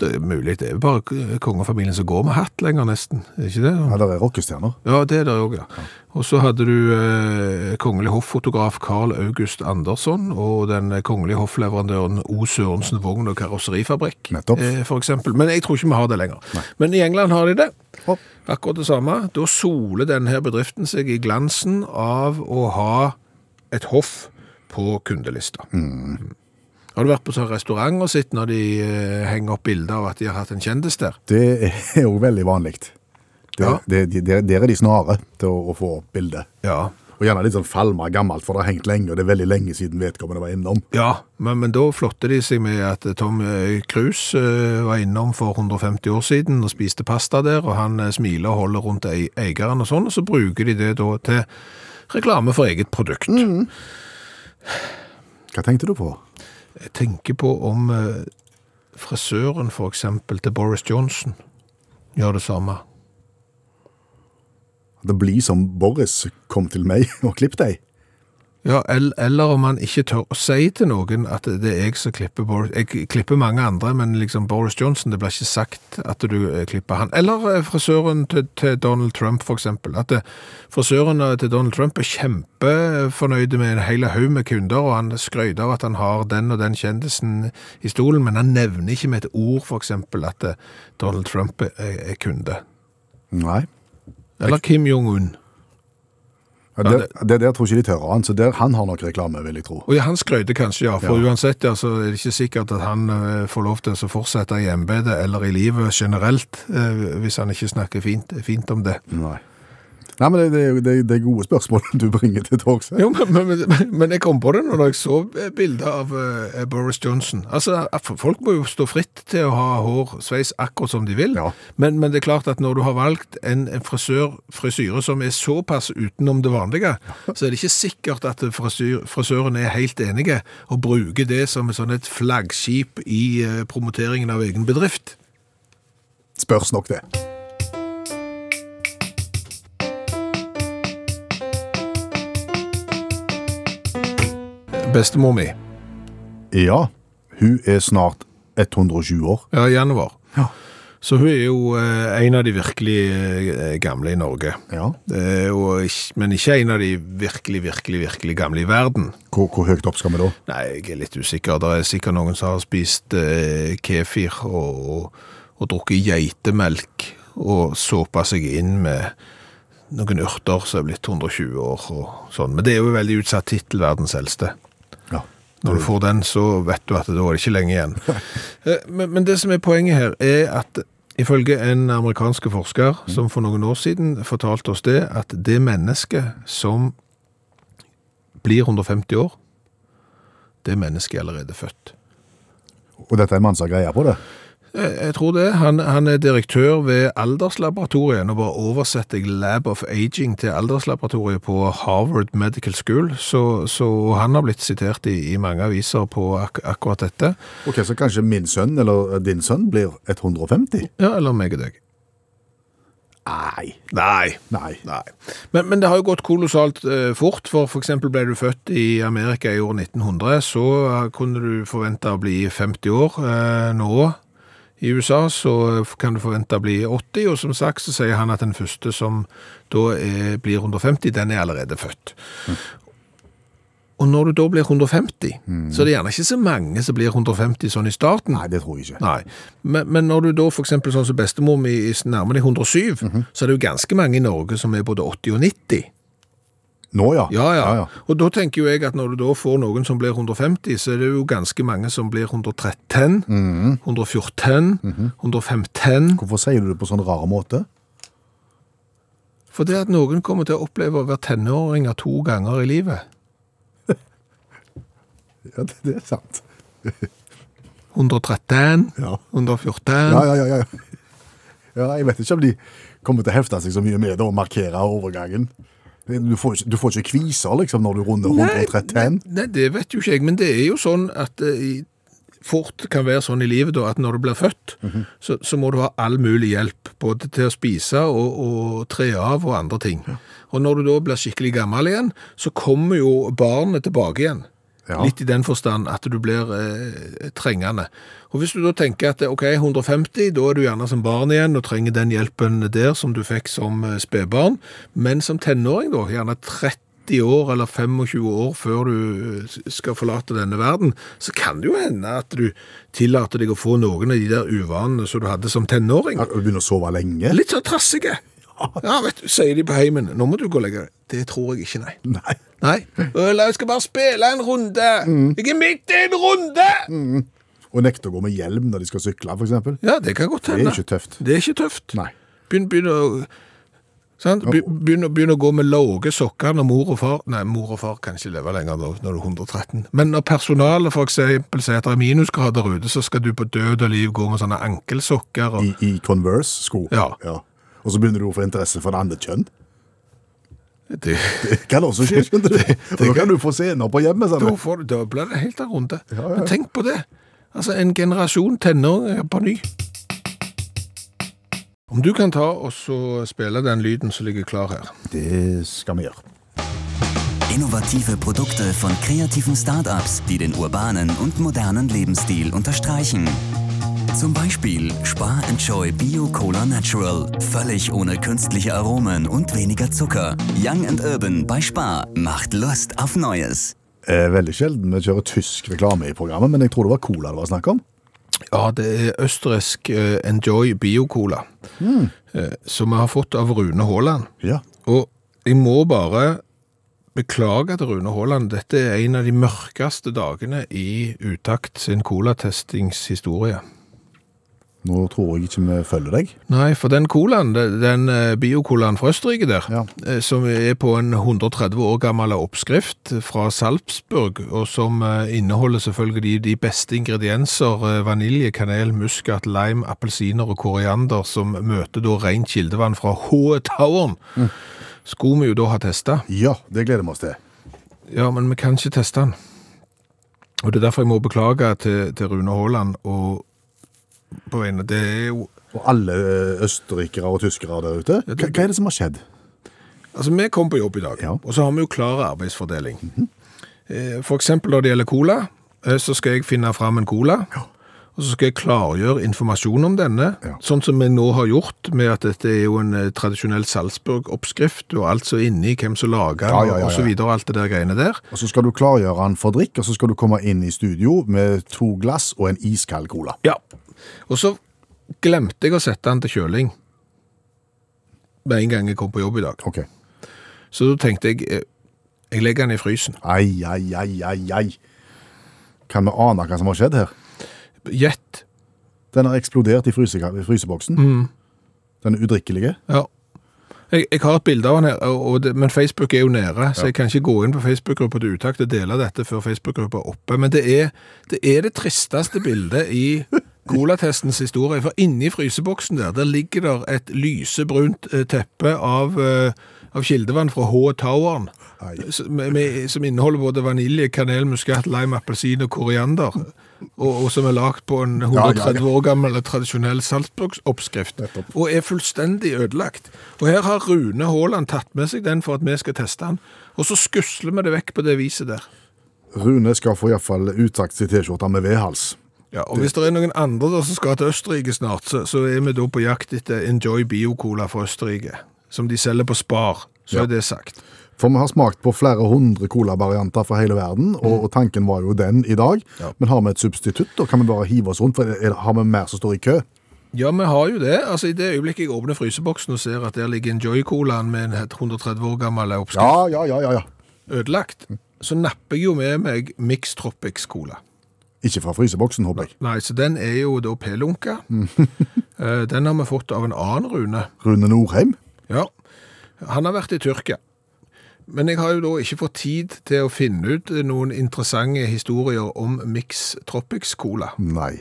det er mulig. Det er jo bare kongefamilien som går med hatt lenger, nesten. Er ikke det? ja, det er rockestjerner. Ja, det er det òg, ja. Og så hadde du eh, kongelig hoffotograf Carl August Andersson og den kongelige hoffleverandøren O. Sørensen Vogn og Karosserifabrikk, eh, eksempel. Men jeg tror ikke vi har det lenger. Men i England har de det. Akkurat det samme. Da soler denne bedriften seg i glansen av å ha et hoff på kundelista. Mm. Har du vært på sånn restaurant og sett når de eh, henger opp bilder av at de har hatt en kjendis der? Det er jo veldig vanlig. Det, Ja. det, de- der- der er de snare til å, å få opp bildet. Ja. Og gjerne litt sånn falma gammelt, for det har hengt lenge, og det er veldig lenge siden vedkommende var innom. Ja, men, men da flotte de seg med at Tom eh, Cruise eh, var innom for 150 år siden og spiste pasta der, og han eh, smiler og holder rundt ei- eieren og sånn, og så bruker de det da til reklame for eget produkt. Hva tenkte du på? Jeg tenker på om eh, frisøren for eksempel til Boris Johnson gjør det samme. Det blir som Boris kom til meg og klipp deg. Ja, eller om han ikke tør å si til noen at det er jeg som klipper Boris. Jeg klipper mange andre, men liksom Boris Johnson, det blir ikke sagt at du eh, klipper han. Eller eh, frisøren til, til Donald Trump, for eksempel. At eh, frisøren til Donald Trump er kjempefornøyde med en hel haug med kunder, og han skryter av at han har den og den kjendisen i stolen, men han nevner ikke med et ord, for eksempel, at Donald Trump er, er kunde. Nei. Eller Kim Jong-un. Ja, det, det der tror ikke de tør han, så der, han har nok reklame, vil jeg tro. Og ja, han skrøyter kanskje, ja. For Ja. uansett, ja, så er det ikke sikkert at han eh, får lov til å fortsette i embetet eller i livet generelt, eh, hvis han ikke snakker fint, fint om det. Nei. Nei, men det, det, det, er gode spørsmål du bringer til torgs. Jo, men, men, men, jeg kom på det når jeg så bildet av uh, Boris Johnson. Altså, Folk må jo stå fritt til å ha hår, sveis akkurat som de vil. Ja. Men, men det er klart at når du har valgt en, en frisør, frisyre som er såpass utenom det vanlige, så er det ikke sikkert at frisyr, frisøren er helt enige og bruker det som et sånn et flaggskip i uh, promoteringen av egen bedrift. Spørs nok det. Bestemor mi, Ja, hun er snart 120 år. ja, i januar. Ja. Så hun er jo eh, en av de virkelig eh, gamle i Norge. Ja. Eh, og, men ikke en av de virkelig, virkelig, virkelig gamle i verden. Hvor, hvor høyt opp skal vi da? Nei, jeg er litt usikker. Det er sikkert noen som har spist kefir og, og, og drukket geitemelk og såpa seg inn med noen urter som er blitt 120 år og sånn. Men det er jo en veldig utsatt tittel, verdens eldste. Når du får den, så vet du at da er det ikke lenge igjen. Eh, Men, men det som er poenget her, er at ifølge en amerikansk forsker som for noen år siden fortalte oss det, at det mennesket som blir 150 år, det mennesket er allerede født. Og dette er en mann som har greie på det? Jeg, jeg tror det. Han, han er direktør ved Alderslaboratoriet. Nå bare oversetter jeg Lab of Aging til Alderslaboratoriet på Harvard Medical School. Så, så han har blitt sitert i, i mange aviser på ak akkurat dette. Ok, Så kanskje min sønn eller din sønn blir 150? Ja, eller meg og deg. Nei. Nei. Nei. Nei. Men, men det har jo gått kolossalt eh, fort, for eksempel ble du født i Amerika i år 1900, så eh, kunne du forvente å bli 50 år. Eh, nå i USA så kan du forvente å bli 80, og som sagt så sier han at den første som da er, blir 150, den er allerede født. Og når du da blir 150, så er det gjerne ikke så mange som blir 150 sånn i starten. Nei, det tror jeg ikke. Men, men når du da eksempel sånn som bestemor mi nærmer deg 107, så er det jo ganske mange i Norge som er både 80 og 90. Nå, ja. Ja, ja. ja, ja. Og da tenker jo jeg at når du da får noen som blir 150, så er det jo ganske mange som blir 113, 114, 115. Hvorfor sier du det på sånn rar måte? For det at noen kommer til å oppleve å være tenåringer to ganger i livet. Ja, det, det er sant. 113, Ja. 114. Ja, ja, ja, ja. Ja, jeg vet ikke om de kommer til å hefte seg så mye med det og markere overgangen. Du får, du får ikke kviser liksom når du runder 113. Nei, det vet jo ikke jeg, men det er jo sånn at det fort kan være sånn i livet da, at når du blir født, så, så må du ha all mulig hjelp, både til å spise og, og tre av og andre ting. Og når du da blir skikkelig gammel igjen, så kommer jo barnet tilbake igjen. Ja. Litt i den forstand at du blir eh, trengende. Og hvis du da tenker at ok, 150, da er du gjerne som barn igjen og trenger den hjelpen der som du fikk som eh, spedbarn, men som tenåring da, gjerne 30 år eller 25 år før du eh, skal forlate denne verden, så kan det jo hende at du tillater deg å få noen av de der uvanene som du hadde som tenåring. Du begynner å sove lenge? Litt sånn trassige. Ja, vet du, sier de på heimen, nå må du gå og legge deg. Det tror jeg ikke, nei. Nei. Nei. Jeg skal bare spille en runde. Jeg er midt i en runde! Og nekte å gå med hjelm når de skal sykle, eksempel. Ja, det kan godt Det er ikke tøft. Det er ikke tøft. Nei. Begynn, begynn å Sant? Begynn, begynner å gå med lave sokker når mor og far Nei, mor og far kan ikke leve lenger da, når du er 113. Men når personalet eksempel sier at det er minusgrader ute, så skal du på død og liv gå med sånne ankelsokker. Og, I, i Converse-sko. Ja. Og så begynner du å få interesse for det andre kjønn. Det, Det kan også skje, skjønner du. Og da kan du få scener på hjemmet. da, Sånn. får, da blir det helt av runde. Ja, ja. Men tenk på det. Altså, en generasjon tenåringer på ny. Om du kan ta og så spille den lyden som ligger klar her. Det skal vi gjøre. Innovative Produkte von kreativen Startups, die den urbanen und modernen Lebensstil unterstreichen. Zum Beispiel Spar Enjoy Bio Cola Natural. Völlig ohne künstliche Aromen und weniger Zucker. Young and Urban bei Spar macht Lust auf Neues. Eh, veldig sjelden vi kjører tysk reklame i programmet, men jeg tror det var cola det var snakk om. Ja, det er østerriksk eh, Enjoy Bio-Cola, eh, som vi har fått av Rune Haaland. Ja. Og jeg må bare beklage til Rune Haaland. Dette er en av de mørkeste dagene i Utakt sin colatestingshistorie. Nå tror jeg ikke vi følger deg. Nei, for den colaen, den- eh, biocolaen fra Østerrike der, Ja. eh, som er på en 130 år gammel oppskrift fra Salzburg, og som eh, inneholder selvfølgelig de, beste ingredienser, vanilje, kanel, muskat, lime, appelsiner og koriander, som møter da rent kildevann fra H. Towern. Skulle vi jo da ha testet. Ja, det gleder vi oss til. Ja, men vi kan ikke teste den. Og det er derfor jeg må beklage til, til Rune Haaland, og på veien, det er jo Og alle eh, østerrikere og tyskere der ute. Hva, hva er det som har skjedd? Altså, vi kom på jobb i dag, Ja. og så har vi jo klar arbeidsfordeling. Mm For eksempel når det gjelder cola, eh, så skal jeg finne fram en cola, og så skal jeg klargjøre informasjon om denne, Ja. sånn som vi nå har gjort med at dette er jo en eh, tradisjonell Salzburg-oppskrift, og alt som er inni, hvem som lager den, Ja, ja, ja, ja. videre, alt det der greiene der. Og så skal du klargjøre den for drikk, og så skal du komme inn i studio med to glass og en iskald cola. Ja. Og så glemte jeg å sette den til kjøling med en gang jeg kom på jobb i dag. Ok. Så da tenkte jeg, eh, jeg legger den i frysen. Ai, ai, ai, ai, ai. Kan vi ane hva som har skjedd her? Gjett. Den har eksplodert i fryse, fryseboksen. Den er udrikkelige. Ja. Jeg, jeg har et bilde av han her, det, men Facebook er jo nede, så jeg kan ikke gå inn på Facebook-gruppa til Utakt og dele dette før Facebook-gruppa er oppe. Men det er, det er det tristeste bildet i colatestens historie. For inni fryseboksen der, der ligger der et lysebrunt eh, teppe av, eh, av kildevann fra H-Toweren. Som inneholder både vanilje, kanel, muskat, lime, appelsin og koriander. Og, og som er lagt på en 130 år gammel tradisjonell Salzburg-oppskrift. Og er fullstendig ødelagt. Og her har Rune Haaland tatt med seg den for at vi skal teste den. Og så skusler vi det vekk på det viset der. Rune skal få iallfall uttakt sin T-skjorte med vedhals. Ja, og hvis det er noen andre der som skal til Østerrike snart, så, så er vi da på jakt etter Enjoy Bio-Cola fra Østerrike, som de selger på Spar. Så Ja. er det sagt. For vi har smakt på flere hundre colavarianter fra hele verden, og, og tanken var jo den i dag. Ja. Men har vi et substitutt, og kan vi bare hive oss rundt, for er, har vi mer som står i kø? Ja, vi har jo det. Altså, I det øyeblikket jeg åpner fryseboksen og ser at der ligger Enjoy-colaen med en 130 år gammel oppskrift Ja, ja, ja, ja. ja. ødelagt, så napper jeg jo med meg Mix Tropics Cola. Ikke fra fryseboksen, håper jeg. Nei, så den er jo da pelunka. Eh, den har vi fått av en annen Rune. Rune Norheim? Ja, han har vært i Tyrkia. Men jeg har jo da ikke fått tid til å finne ut noen interessante historier om Mix Tropics Cola. Nei.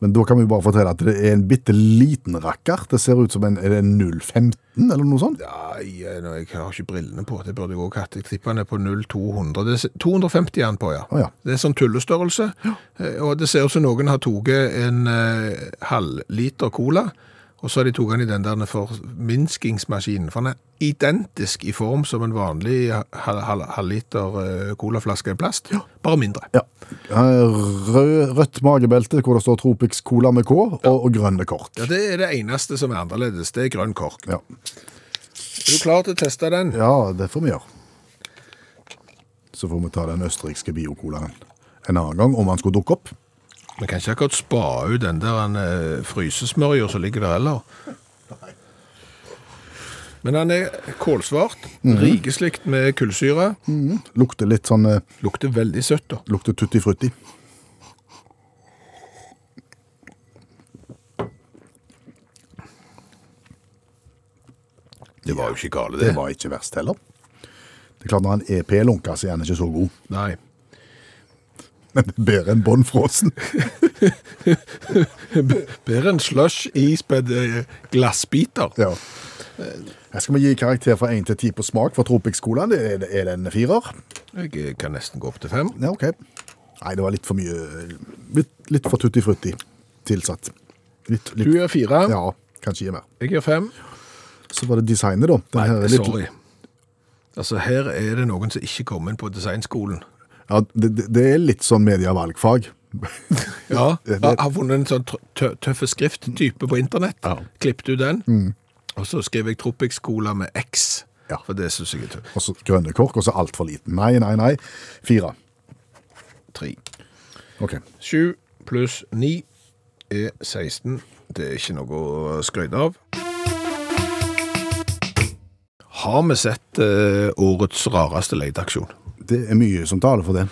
Men da kan vi bare fortelle at det er en bitte liten rakker. Det ser ut som en, det en 015 eller noe sånt. Nei, jeg jeg har ikke brillene på. Det burde jeg òg hatt. Jeg tipper den er på 0200. Det er 250 er den på, ja. Oh, ja. Det er sånn tullestørrelse. Ja. Og det ser ut som noen har tatt en eh, halvliter cola, og så har de tatt den i den der forminskingsmaskinen. For den er identisk i form som en vanlig hal- hal- halvliter eh, colaflaske i plast. Bare mindre. Ja. Rød, rødt magebelte hvor det står Tropics Cola med K, og, og grønne kork. Ja, Det er det eneste som er annerledes. Det er grønn kork. Ja. Er du klar til å teste den? ja, det får vi gjøre. Så får vi ta den østerrikske biocolaen en annen gang, om han skulle dukke opp. Vi kan ikke akkurat spa ut den der en frysesmørja som ligger der heller. Men den er kålsvart, rikeslikt med kullsyre. Lukter litt sånn eh, Lukter veldig søtt, da. Lukter tutti frutti. Det var jo ikke gale, Det det. var ikke verst heller. Det er klart Når han er p-lunka, så er han ikke så god. Nei. Men det er bedre enn bånn frossen. Bedre enn slush ispedd eh, glassbiter. Ja. Her skal vi gi karakter fra 1 til 10 på smak for Tropic-skolaen. Er, er det en firer? Jeg kan nesten gå opp til fem. Ja, ok. Nei, det var litt for mye Litt, litt for tutti frutti tilsatt. Litt, litt, Du gjør fire, Ja, kanskje gi mer. jeg gjør fem. Så var det designet, da. Den litt- Sorry. Altså, her er det noen som ikke kom inn på designskolen. Ja, det, det- er litt sånn medievalgfag. Ja, jeg har funnet en sånn tø- tø- tøffe skrifttype på internett. Ja. Mm. Klippet ut den, og så skrev jeg Tropic Cola med X, Ja. for det syns jeg er tøft. Og så grønne kork, og så altfor liten. Nei, nei, nei. Fire. Tre. Ok. Sju pluss ni er 16. Det er ikke noe å skryte av. Har vi sett eh, årets rareste leteaksjon? Det er mye som taler for det.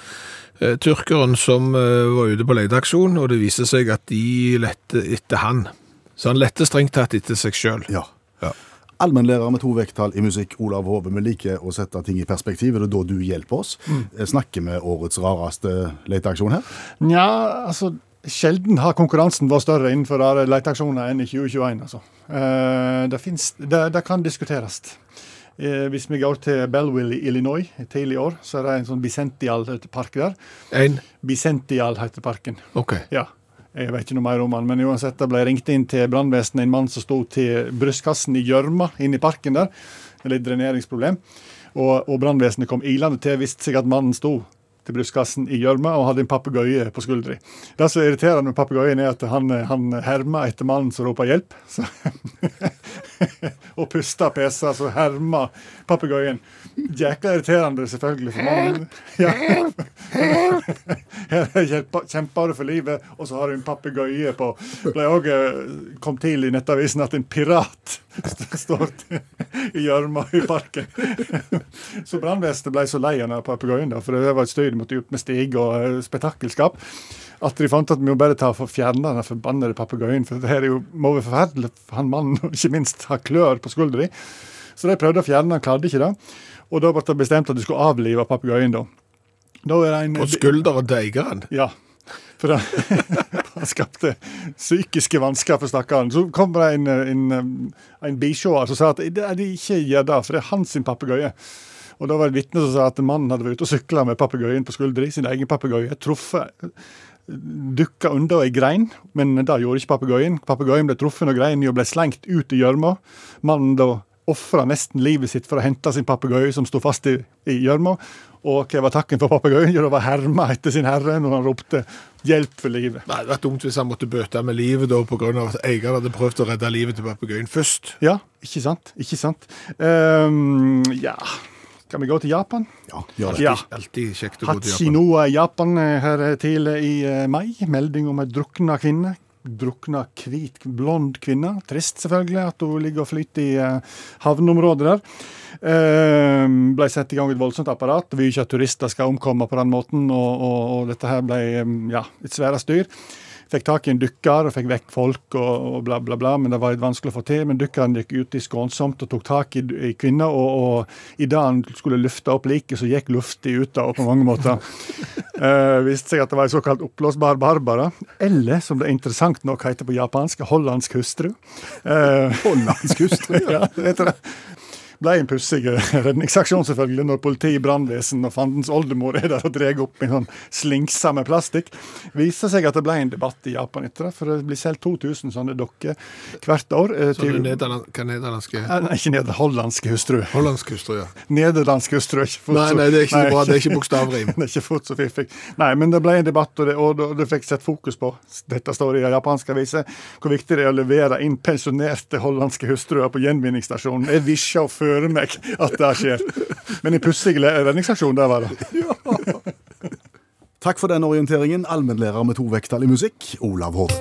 Eh, Tyrkeren som eh, var ute på leteaksjon, og det viser seg at de lette etter han. Så han lette strengt tatt etter seg sjøl. Ja. Ja. Allmennlærer med to vekttall i musikk, Olav Hove. Vi liker å sette ting i perspektiv. Er det da du hjelper oss? Mm. Snakker vi årets rareste leteaksjon her? Nja, altså Sjelden har konkurransen vært større innenfor rare leteaksjoner enn i 2021. altså. Eh, det, finnes, det, det kan diskuteres. Eh, hvis vi går til Belleville i Illinois tidlig i år, så er det en sånn Bicential-park der. En? Bicential heter parken. OK. Ja. Jeg vet ikke noe mer om han, men uansett, det ble ringt inn til brannvesenet en mann som sto til brystkassen i gjørma inne i parken der. Litt dreneringsproblem. Og, og brannvesenet kom ilende til, viste seg at mannen sto til brystkassen i gjørma og hadde en papegøye på skuldra. Det som er irriterende med papegøyen, er at han, han hermer etter mannen som roper 'hjelp'. Og puster pesa, så hermer papegøyen. Jækla irriterende, selvfølgelig, for mannen. Ja. Kjemper du for livet, og så har du en papegøye på. Ble òg kom til i Nettavisen at en pirat står i gjørma i parken. Så brannvesenet ble så lei av den papegøyen, for det var et støy de måtte ut med stig og eh, spetakkelskap. At de fant at vi må bare ta for fjerne den forbannede papegøyen. For det her er jo, må være forferdelig for han mannen, og ikke minst ha klør på skuldra. Så de prøvde å fjerne den, klarte ikke det. Og da ble det bestemt at de skulle avlive papegøyen, da. Da en På skulderen deiger han? ja. For det, han skapte psykiske vansker for stakkaren. Så kom det en, en, en bisjåer som sa at det er de ikke gjør det, for det er hans papegøye. Og da var det et vitne som sa at mannen hadde vært ute og sykla med papegøyen på skuldra, sin egen papegøye, truffet Dukka under ei grein, men det gjorde ikke papegøyen. Papegøyen ble truffet av greinen og ble slengt ut i gjørma. Mannen da ofra nesten livet sitt for å hente sin papegøye som sto fast i gjørma. Og hva var takken for papegøyen? Jo, det var herma etter sin herre når han ropte 'hjelp for livet'. Nei, Det hadde vært dumt hvis han måtte bøte med livet da, av at eieren hadde prøvd å redde livet til papegøyen først. Ja, ikke sant? Ikke sant? Um, ja Skal vi gå til Japan? Ja, ja. Ja. Alltid kjekt å gå til Japan. Hachinoa i Japan eh, her tidlig i eh, mai. Melding om ei drukna kvinne. Drukna hvit, blond kvinne. Trist selvfølgelig at hun ligger og flyter i eh, havneområdet der. Eh, ble satt i gang et voldsomt apparat. Vi vil ikke at turister skal omkomme på den måten, og, og, og dette her ble eh, ja, et svære styr. Fikk tak i en dykker og fikk vekk folk og, og bla, bla, bla, men det var litt vanskelig å få til. Men dykkeren gikk ut i skånsomt og tok tak i, i kvinna, og, og i det han skulle løfte opp liket, så gikk lufta ut henne på mange måter. uh, viste seg at det var en såkalt oppblåsbar Barbara, eller som det er interessant nok heter på japansk, hollandsk hustru. Uh, Hollandsk hustru. ja, det. Ble en pussig redningsaksjon, selvfølgelig, når politi, brannvesen og fandens oldemor er der og drar opp en sånn slingse med plastikk. Viser seg at det ble en debatt i Japan etter det, for det blir solgt 2000 sånne dokker hvert år. eh, Så til- nederland, hva nederlandske Eh, Nei, ikke neder, hollandske hustru. Hollandske hustru, ja. Nederlandsk hustru ikke fort Nei, nei, det er ikke Nei, bra. Det er ikke bokstavrim. det er ikke fort så fiffig. Nei, men det ble en debatt, og det, og det, fikk sett fokus på, dette står i japanske aviser, hvor viktig det er å levere inn pensjonerte hollandske hustruer på gjenvinningsstasjonen. Er vi og fører meg at det skjer. Men en pussig redningsaksjon, der var det. Takk for den orienteringen, allmennlærer med to vekttall i musikk, Olav Hove.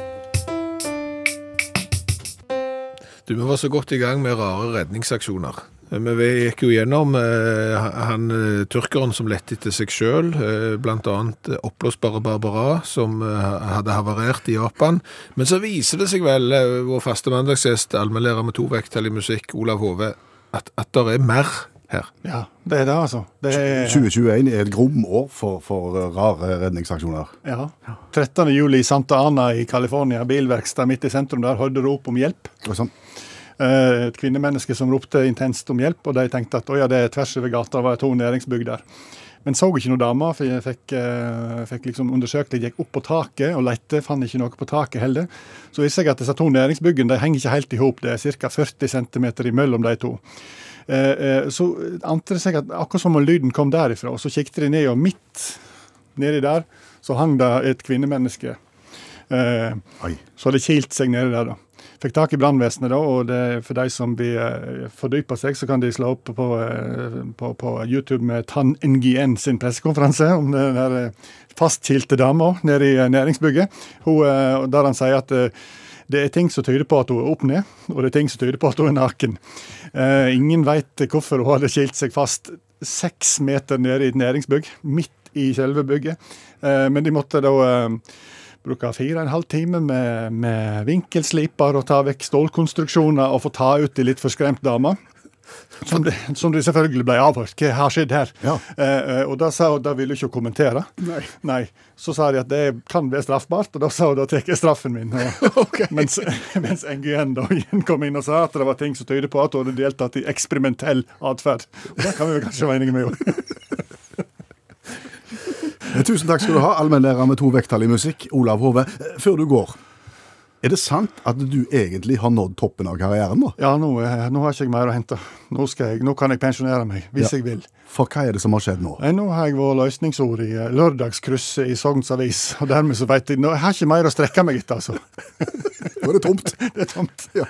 Du, Vi var så godt i gang med rare redningsaksjoner. Men Vi gikk jo gjennom eh, han eh, tyrkeren som lette etter seg sjøl, eh, bl.a. oppblåsbare Barbara, som eh, hadde havarert i Japan. Men så viser det seg vel, eh, vår faste mandagsgjest, allmennlærer med to vekttall i musikk, Olav Hove, at, at det er mer her. Ja, det er det, altså. Det er, 2021 er et gromår for, for eh, rare redningsaksjoner. ja. 13. juli i Santa Ana i California, bilverksted midt i sentrum der, hørte rop om hjelp. Sånn. Eh, Et kvinnemenneske som ropte intenst om hjelp, og de tenkte at å ja, det er tvers over gata, det var to næringsbygg der. Men så ikke noen damer, for jeg fikk, eh, fikk liksom undersøkt litt, gikk opp på taket og lette, fant ikke noe på taket heller. Så viste jeg at disse to næringsbyggene de henger ikke helt i hop, det er ca. 40 cm imellom de to. Eh, eh, så ante det seg at akkurat som om lyden kom derifra, og så kikket de ned, og midt nedi der så hang det et kvinnemenneske. Så hadde kilt seg nedi der, da. Fikk tak i brannvesenet, da, og det, for de som vil eh, fordype seg, så kan de slå opp på, eh, på, på YouTube med Tan NGN sin pressekonferanse om den der eh, fastkilte dama nede i næringsbygget. Hun, der han sier at det er ting som tyder på at hun er opp ned, og det er ting som tyder på at hun er naken. Ingen veit hvorfor hun hadde skilt seg fast seks meter nede i et næringsbygg, midt i selve bygget. Men de måtte da bruke fire og en halv time med, med vinkelsliper og ta vekk stålkonstruksjoner og få ta ut de litt forskremte damene. Som de, som de selvfølgelig ble avhørt. Hva har skjedd her? Ja. Eh, eh, og da sa hun da ville hun ikke kommentere. Nei. Så sa de at det kan være straffbart, og da sa hun da tar jeg straffen min. Og, Mens, mens NGN da igjen kom inn og sa at det var ting som tyder på at hun hadde deltatt i eksperimentell atferd. Det kan vi vel kanskje være enige med henne. Tusen takk skal du ha, allmennlærer med to vekttall i musikk, Olav Hove. Før du går, er det sant at du egentlig har nådd toppen av karrieren nå? Ja, nå, nå har ikke jeg mer å hente. Nå, skal jeg, nå kan jeg pensjonere meg, hvis Ja. jeg vil. For hva er det som har skjedd nå? Nå har jeg vært løsningsord i eh, lørdagskrysset i Sogns Avis, og dermed så vet jeg nå, Jeg har ikke mer å strekke meg etter, altså. Nå er det tomt. Det er tomt. Ja.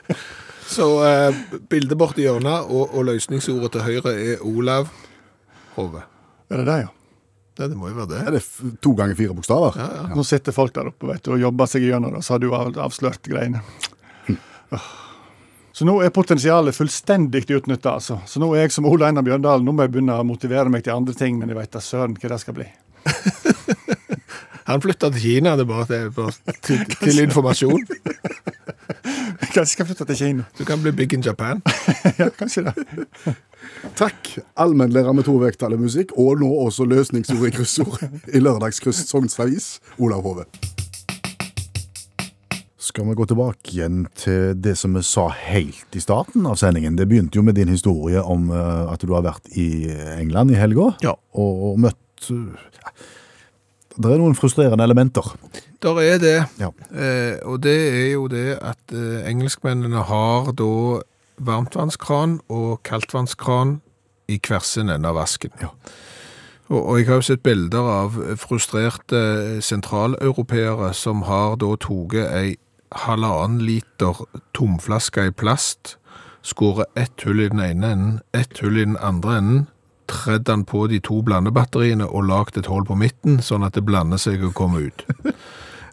Så eh, bildet borti hjørnet og, og løsningsordet til høyre er Olav Hove. Er det det, ja? Det, det må jo være det. Er det to ganger fire bokstaver? Ja, ja. Nå sitter folk der oppe vet du, og jobber seg gjennom det, så har du avslørt greiene. Så nå er potensialet fullstendig utnytta. Altså. Så nå er jeg som Ole Einar Bjørndalen, nå må jeg begynne å motivere meg til andre ting, men jeg vet da søren hva det skal bli. Han flytta til Kina, det er bare, bare til, til informasjon. Kanskje skal flytte til Kina. Du kan bli big in Japan. Ja, kanskje det. Takk, allmennlærer med to vekttall i musikk, og nå også løsningsord i kryssord i Lørdagskryss Sogns Avis, Olav Hove. Skal vi gå tilbake igjen til det som vi sa helt i starten av sendingen. Det begynte jo med din historie om eh, at du har vært i England i helga Ja. og, og møtt eh, Det er noen frustrerende elementer. Der er det. Ja. Eh, og det er jo det at eh, engelskmennene har da varmtvannskran og kaldtvannskran i hver sin ende av vasken. Ja. Og, og jeg har jo sett bilder av frustrerte sentraleuropeere som har da tatt ei halvannen liter tomflaske i plast, skåret ett hull i den ene enden, ett hull i den andre enden, tredd han på de to blandebatteriene og lagt et hull på midten, sånn at det blander seg og kommer ut.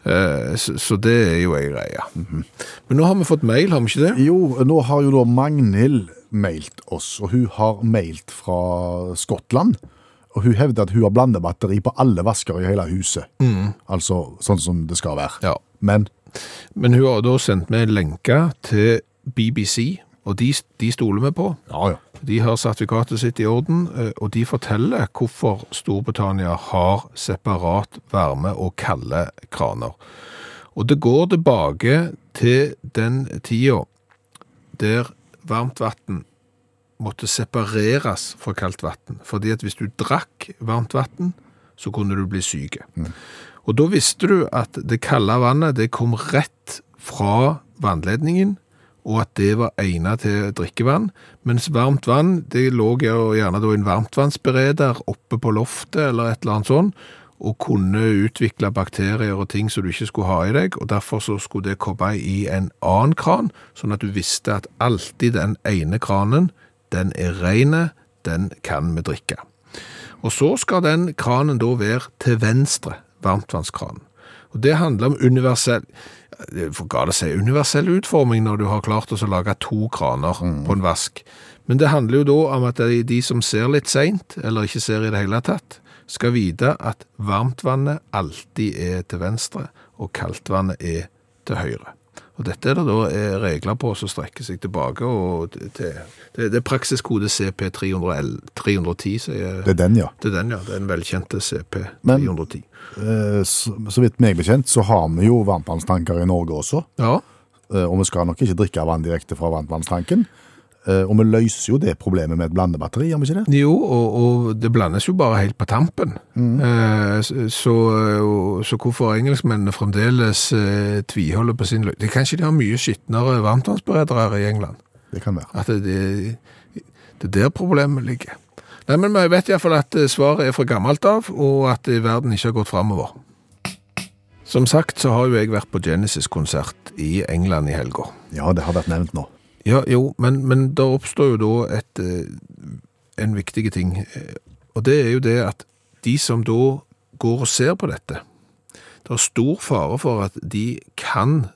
Eh, Så, det er jo ei greie. Men nå har vi fått mail, har vi ikke det? Jo, nå har jo da Magnhild mailt oss, og hun har mailt fra Skottland. Og hun hevder at hun har blandebatteri på alle vasker i hele huset. Altså sånn som det skal være. Ja. Men Men hun har da sendt meg en lenke til BBC, og de, de stoler vi på. ja, ja. De har sertifikatet sitt i orden, eh, og de forteller hvorfor Storbritannia har separat varme og kalde kraner. Og det går tilbake til den tida der varmt vann måtte separeres fra kaldt vann. Fordi at hvis du drakk varmt vann, så kunne du bli syk. Og da visste du at det kalde vannet det kom rett fra vannledningen, og at det var egnet til drikkevann, mens varmt vann, det lå gjerne i en varmtvannsbereder oppe på loftet eller et eller annet sånn, og kunne utvikle bakterier og ting som du ikke skulle ha i deg, og derfor så skulle det komme i en annen kran, sånn at du visste at alltid den ene kranen, den er rene, den kan vi drikke. Og så skal den kranen da være til venstre, varmtvannskranen. Og det handler om universell, det seg universell utforming når du har klart å lage to kraner på en vask. Men det handler jo da om at de, de som ser litt seint, eller ikke ser i det hele tatt, skal vite at varmtvannet alltid er til venstre, og kaldtvannet er til høyre. Og dette er det da eh, regler på som strekker seg tilbake og til, det, det er praksiskode CP310, sier Det er den, ja. det er den, ja. Er velkjente CP310. Men Så, så vidt meg bekjent, så har vi jo varmtvannstanker i Norge også. Ja, Eh, Og vi skal nok ikke drikke vann direkte fra varmtvannstanken. Eh, Og vi løser jo det problemet med et blandebatteri, gjør vi ikke det? jo, og, og det blandes jo bare helt på tampen. Mm. så, så, så hvorfor engelskmennene fremdeles eh, tviholder på sin løsning Det kanskje de har mye skitnere varmtvannsberedere i England. Det kan være. At det, det, er der problemet ligger. Nei, men vi vet iallfall at eh, svaret er fra gammelt av, og at eh, verden ikke har gått framover. Som sagt så har jo jeg vært på Genesis-konsert i England i helga. Ja, det har vært nevnt nå. Ja, jo, men, men det oppstår jo da et, eh, en viktig ting, og det er jo det at de som da går og ser på dette, det er stor fare for at de kan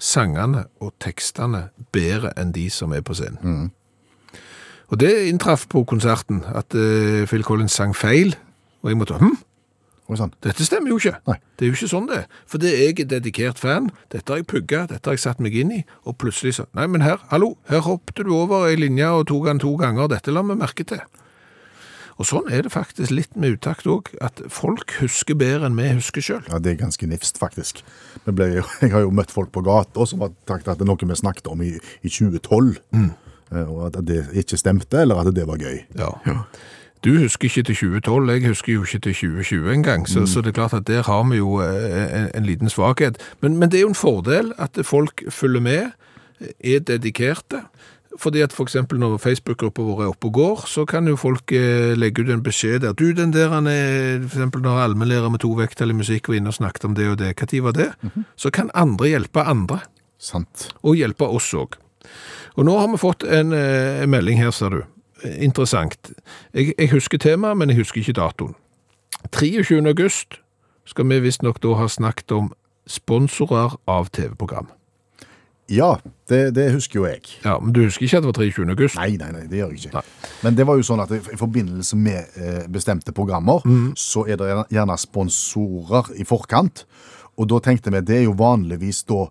sangene og tekstene bedre enn de som er på scenen. Og det inntraff på konserten, at eh, Phil Collins sang feil, og jeg måtte, hm, Og sånn. dette stemmer jo ikke. Nei. Det er jo ikke sånn det er. For det er jeg er dedikert fan, dette har jeg pugga, dette har jeg satt meg inn i, og plutselig så, nei, men her, hallo, her hoppet du over ei linje og tok den to ganger, dette la vi merke til. Og sånn er det faktisk litt med utakt òg, at folk husker bedre enn vi husker sjøl. Ja, det er ganske nifst, faktisk. Ble, jeg har jo møtt folk på gata som har sagt at det er noe vi snakket om i, i 2012, mm. og at det ikke stemte, eller at det var gøy. Ja. Ja. Du husker ikke til 2012, jeg husker jo ikke til 2020 engang, så, så det er klart at der har vi jo eh, en, en liten svakhet. Men, men det er jo en fordel at folk følger med, er dedikerte. Fordi at for eksempel når Facebook-grupper våre er oppe og går, så kan jo folk eh, legge ut en beskjed der. Du, den der, han er, for eksempel når allmennlærer med to vekttall i musikk var inne og snakket om det og det, tid var det? Så kan andre hjelpe andre Sant. og hjelpe oss òg. Og nå har vi fått en, eh, en melding her, ser du. Interessant. Jeg, jeg husker temaet, men jeg husker ikke datoen. 23. august skal vi visstnok da ha snakket om sponsorer av TV-program. Ja, det, det husker jo jeg. Ja, Men du husker ikke at det var 23. august? Nei, nei, nei, det gjør jeg ikke. Nei. Men det var jo sånn at i forbindelse med eh, bestemte programmer, så er det gjerne sponsorer i forkant. Og da tenkte vi, det er jo vanligvis da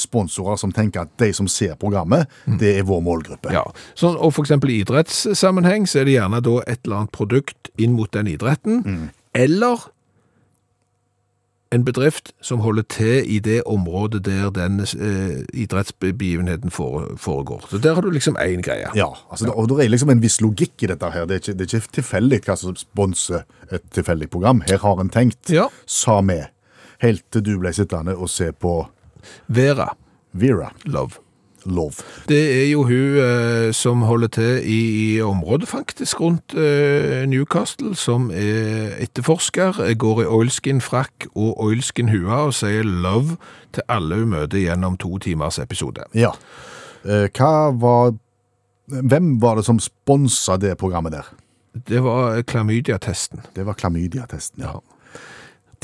sponsorer som tenker at de som ser programmet, det er vår målgruppe. Ja, så, og eksempel i idrettssammenheng så er det gjerne da et eller annet produkt inn mot den idretten, eller en bedrift som holder til i det området der den eh, idrettsbegivenheten foregår. Så der har du liksom én greie. Ja, altså, og det er liksom en viss logikk i dette her. Det er ikke, det er ikke tilfeldig hva som sponser et tilfeldig program. Her har en tenkt, Ja. sa vi, helt til du ble sittende og se på Vera Vera Love. Love. Det er jo hun eh, som holder til i, i området faktisk rundt eh, Newcastle, som er etterforsker, går i oilskin-frakk og oilskin-hua og sier love til alle hun møter gjennom to timers episode. Ja. Eh, hva var Hvem var det som sponsa det programmet der? Det var klamydia-testen. Det var klamydia-testen, ja.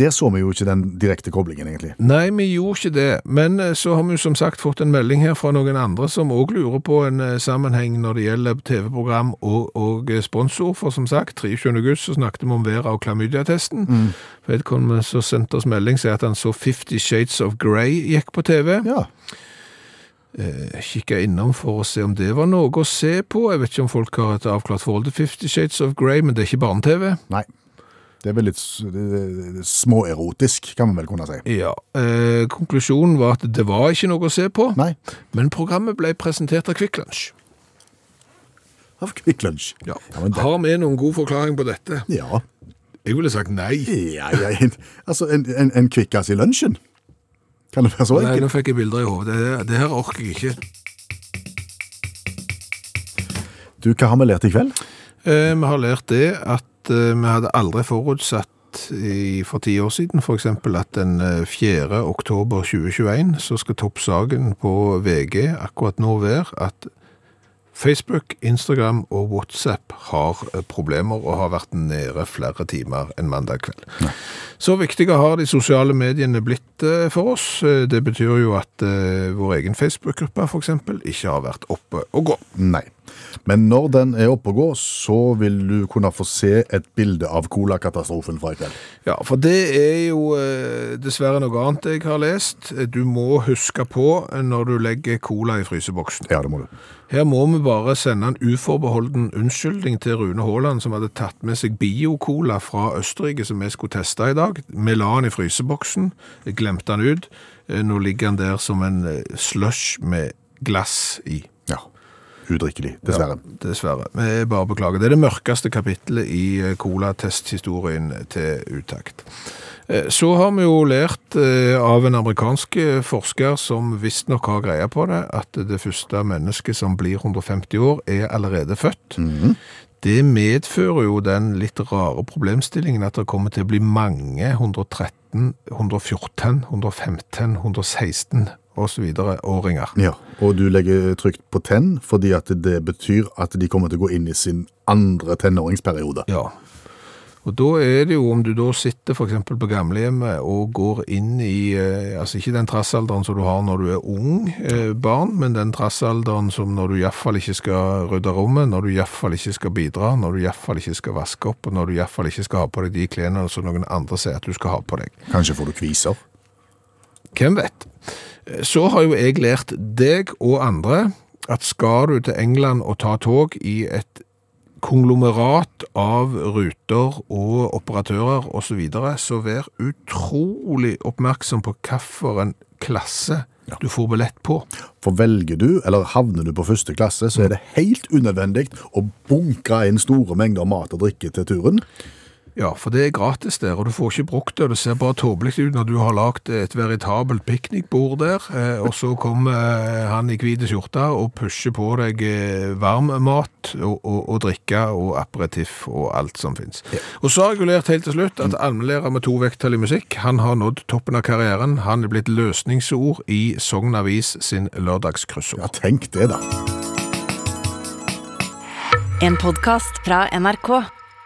Der så vi jo ikke den direkte koblingen, egentlig. Nei, vi gjorde ikke det, men eh, så har vi jo som sagt fått en melding her fra noen andre som også lurer på en eh, sammenheng når det gjelder TV-program og, og eh, sponsor, for som sagt, 23. august så snakket vi om Vera og klamydia-testen. Vedkommende som sendte oss melding sier at han så 50 Shades of Grey gikk på TV. Ja. kikka innom for å se om det var noe å se på. Jeg vet ikke om folk har et avklart forhold til 50 Shades of Grey, men det er ikke barne-TV. Nei. Det er vel litt s- det- det- det- småerotisk, kan man vel kunne si. Ja, eh, konklusjonen var at det var ikke noe å se på, Nei. men programmet ble presentert av Kvikk Lunsj. Av Kvikk Lunsj. Ja. Ja, det- Har vi noen god forklaring på dette? Ja. Jeg ville sagt nei. ja, ja en, altså, en, en, en kvikkas i lunsjen. Kan det være så enkelt? Nei, nå fikk jeg bilder i hodet. Det, det her orker jeg ikke. Du, hva har vi lært i kveld? Eh, vi har lært det at eh, vi hadde aldri forutsatt i, for ti år siden, eksempel at den eh, 4. oktober 2021 så skal toppsaken på VG akkurat nå være at Facebook, Instagram og WhatsApp har eh, problemer og har vært nede flere timer enn mandag kveld. Så viktige har de sosiale mediene blitt eh, for oss. Eh, Det betyr jo at vår egen Facebook-gruppe eksempel ikke har vært oppe og gå. Nei. Men når den er oppe og gå, så vil du kunne få se et bilde av colakatastrofen fra i kveld. Ja, for det er jo dessverre noe annet jeg har lest. Du må huske på når du legger cola i fryseboksen. Ja, det må du. Her må vi bare sende en uforbeholden unnskyldning til Rune Haaland, som hadde tatt med seg bio-cola fra Østerrike, som vi skulle teste i dag. Vi la den i fryseboksen, glemte den ut. Eh, Nå ligger den der som en eh, slush med glass i. Ja. Udrikkelig, dessverre. Ja, dessverre. Vi bare beklager. Det er det mørkeste kapitlet i eh, colatesthistorien til utakt. Eh, Så har vi jo lært eh, av en amerikansk eh, forsker som visstnok har greie på det, at det første mennesket som blir 150 år, er allerede født. Det medfører jo den litt rare problemstillingen at det kommer til å bli mange 113, 114, 115, 116 og så videre åringer. Ja, og du legger trygt på tenn, fordi at det betyr at de kommer til å gå inn i sin andre tenåringsperiode. Ja. Og da er det jo, om du da sitter eksempel på gamlehjemmet og går inn i, eh, altså ikke den trassalderen som du har når du er ung eh, barn, men den trassalderen som når du i hvert fall ikke skal rydde rommet, når du i hvert fall ikke skal bidra, når du i hvert fall ikke skal vaske opp, og når du i hvert fall ikke skal ha på deg de klærne som noen andre sier at du skal ha på deg. Kanskje får du kviser. Hvem vet? Så har jo jeg lært deg og andre at skal du til England og ta tog i et konglomerat av ruter og operatører og så videre, så vær utrolig oppmerksom på hvilken klasse du får billett på. For velger du, eller havner du på første klasse, så er det helt unødvendig å bunkre inn store mengder mat og drikke til turen. Ja, for det er gratis der, og du får ikke brukt det, og det ser bare tåpelig ut når du har lagt et veritabelt piknikbord der, eh, og så kommer eh, han i hvite skjorte og pusher på deg eh, varm mat og, og, og drikke og aperitiff og alt som finnes. Og så har jeg jo lært helt til slutt at allmennlærer med to vekttall i musikk, han har nådd toppen av karrieren, han er blitt løsningsord i Sogn Avis sin lørdagskryssord. Ja, tenk det da. En podkast fra NRK.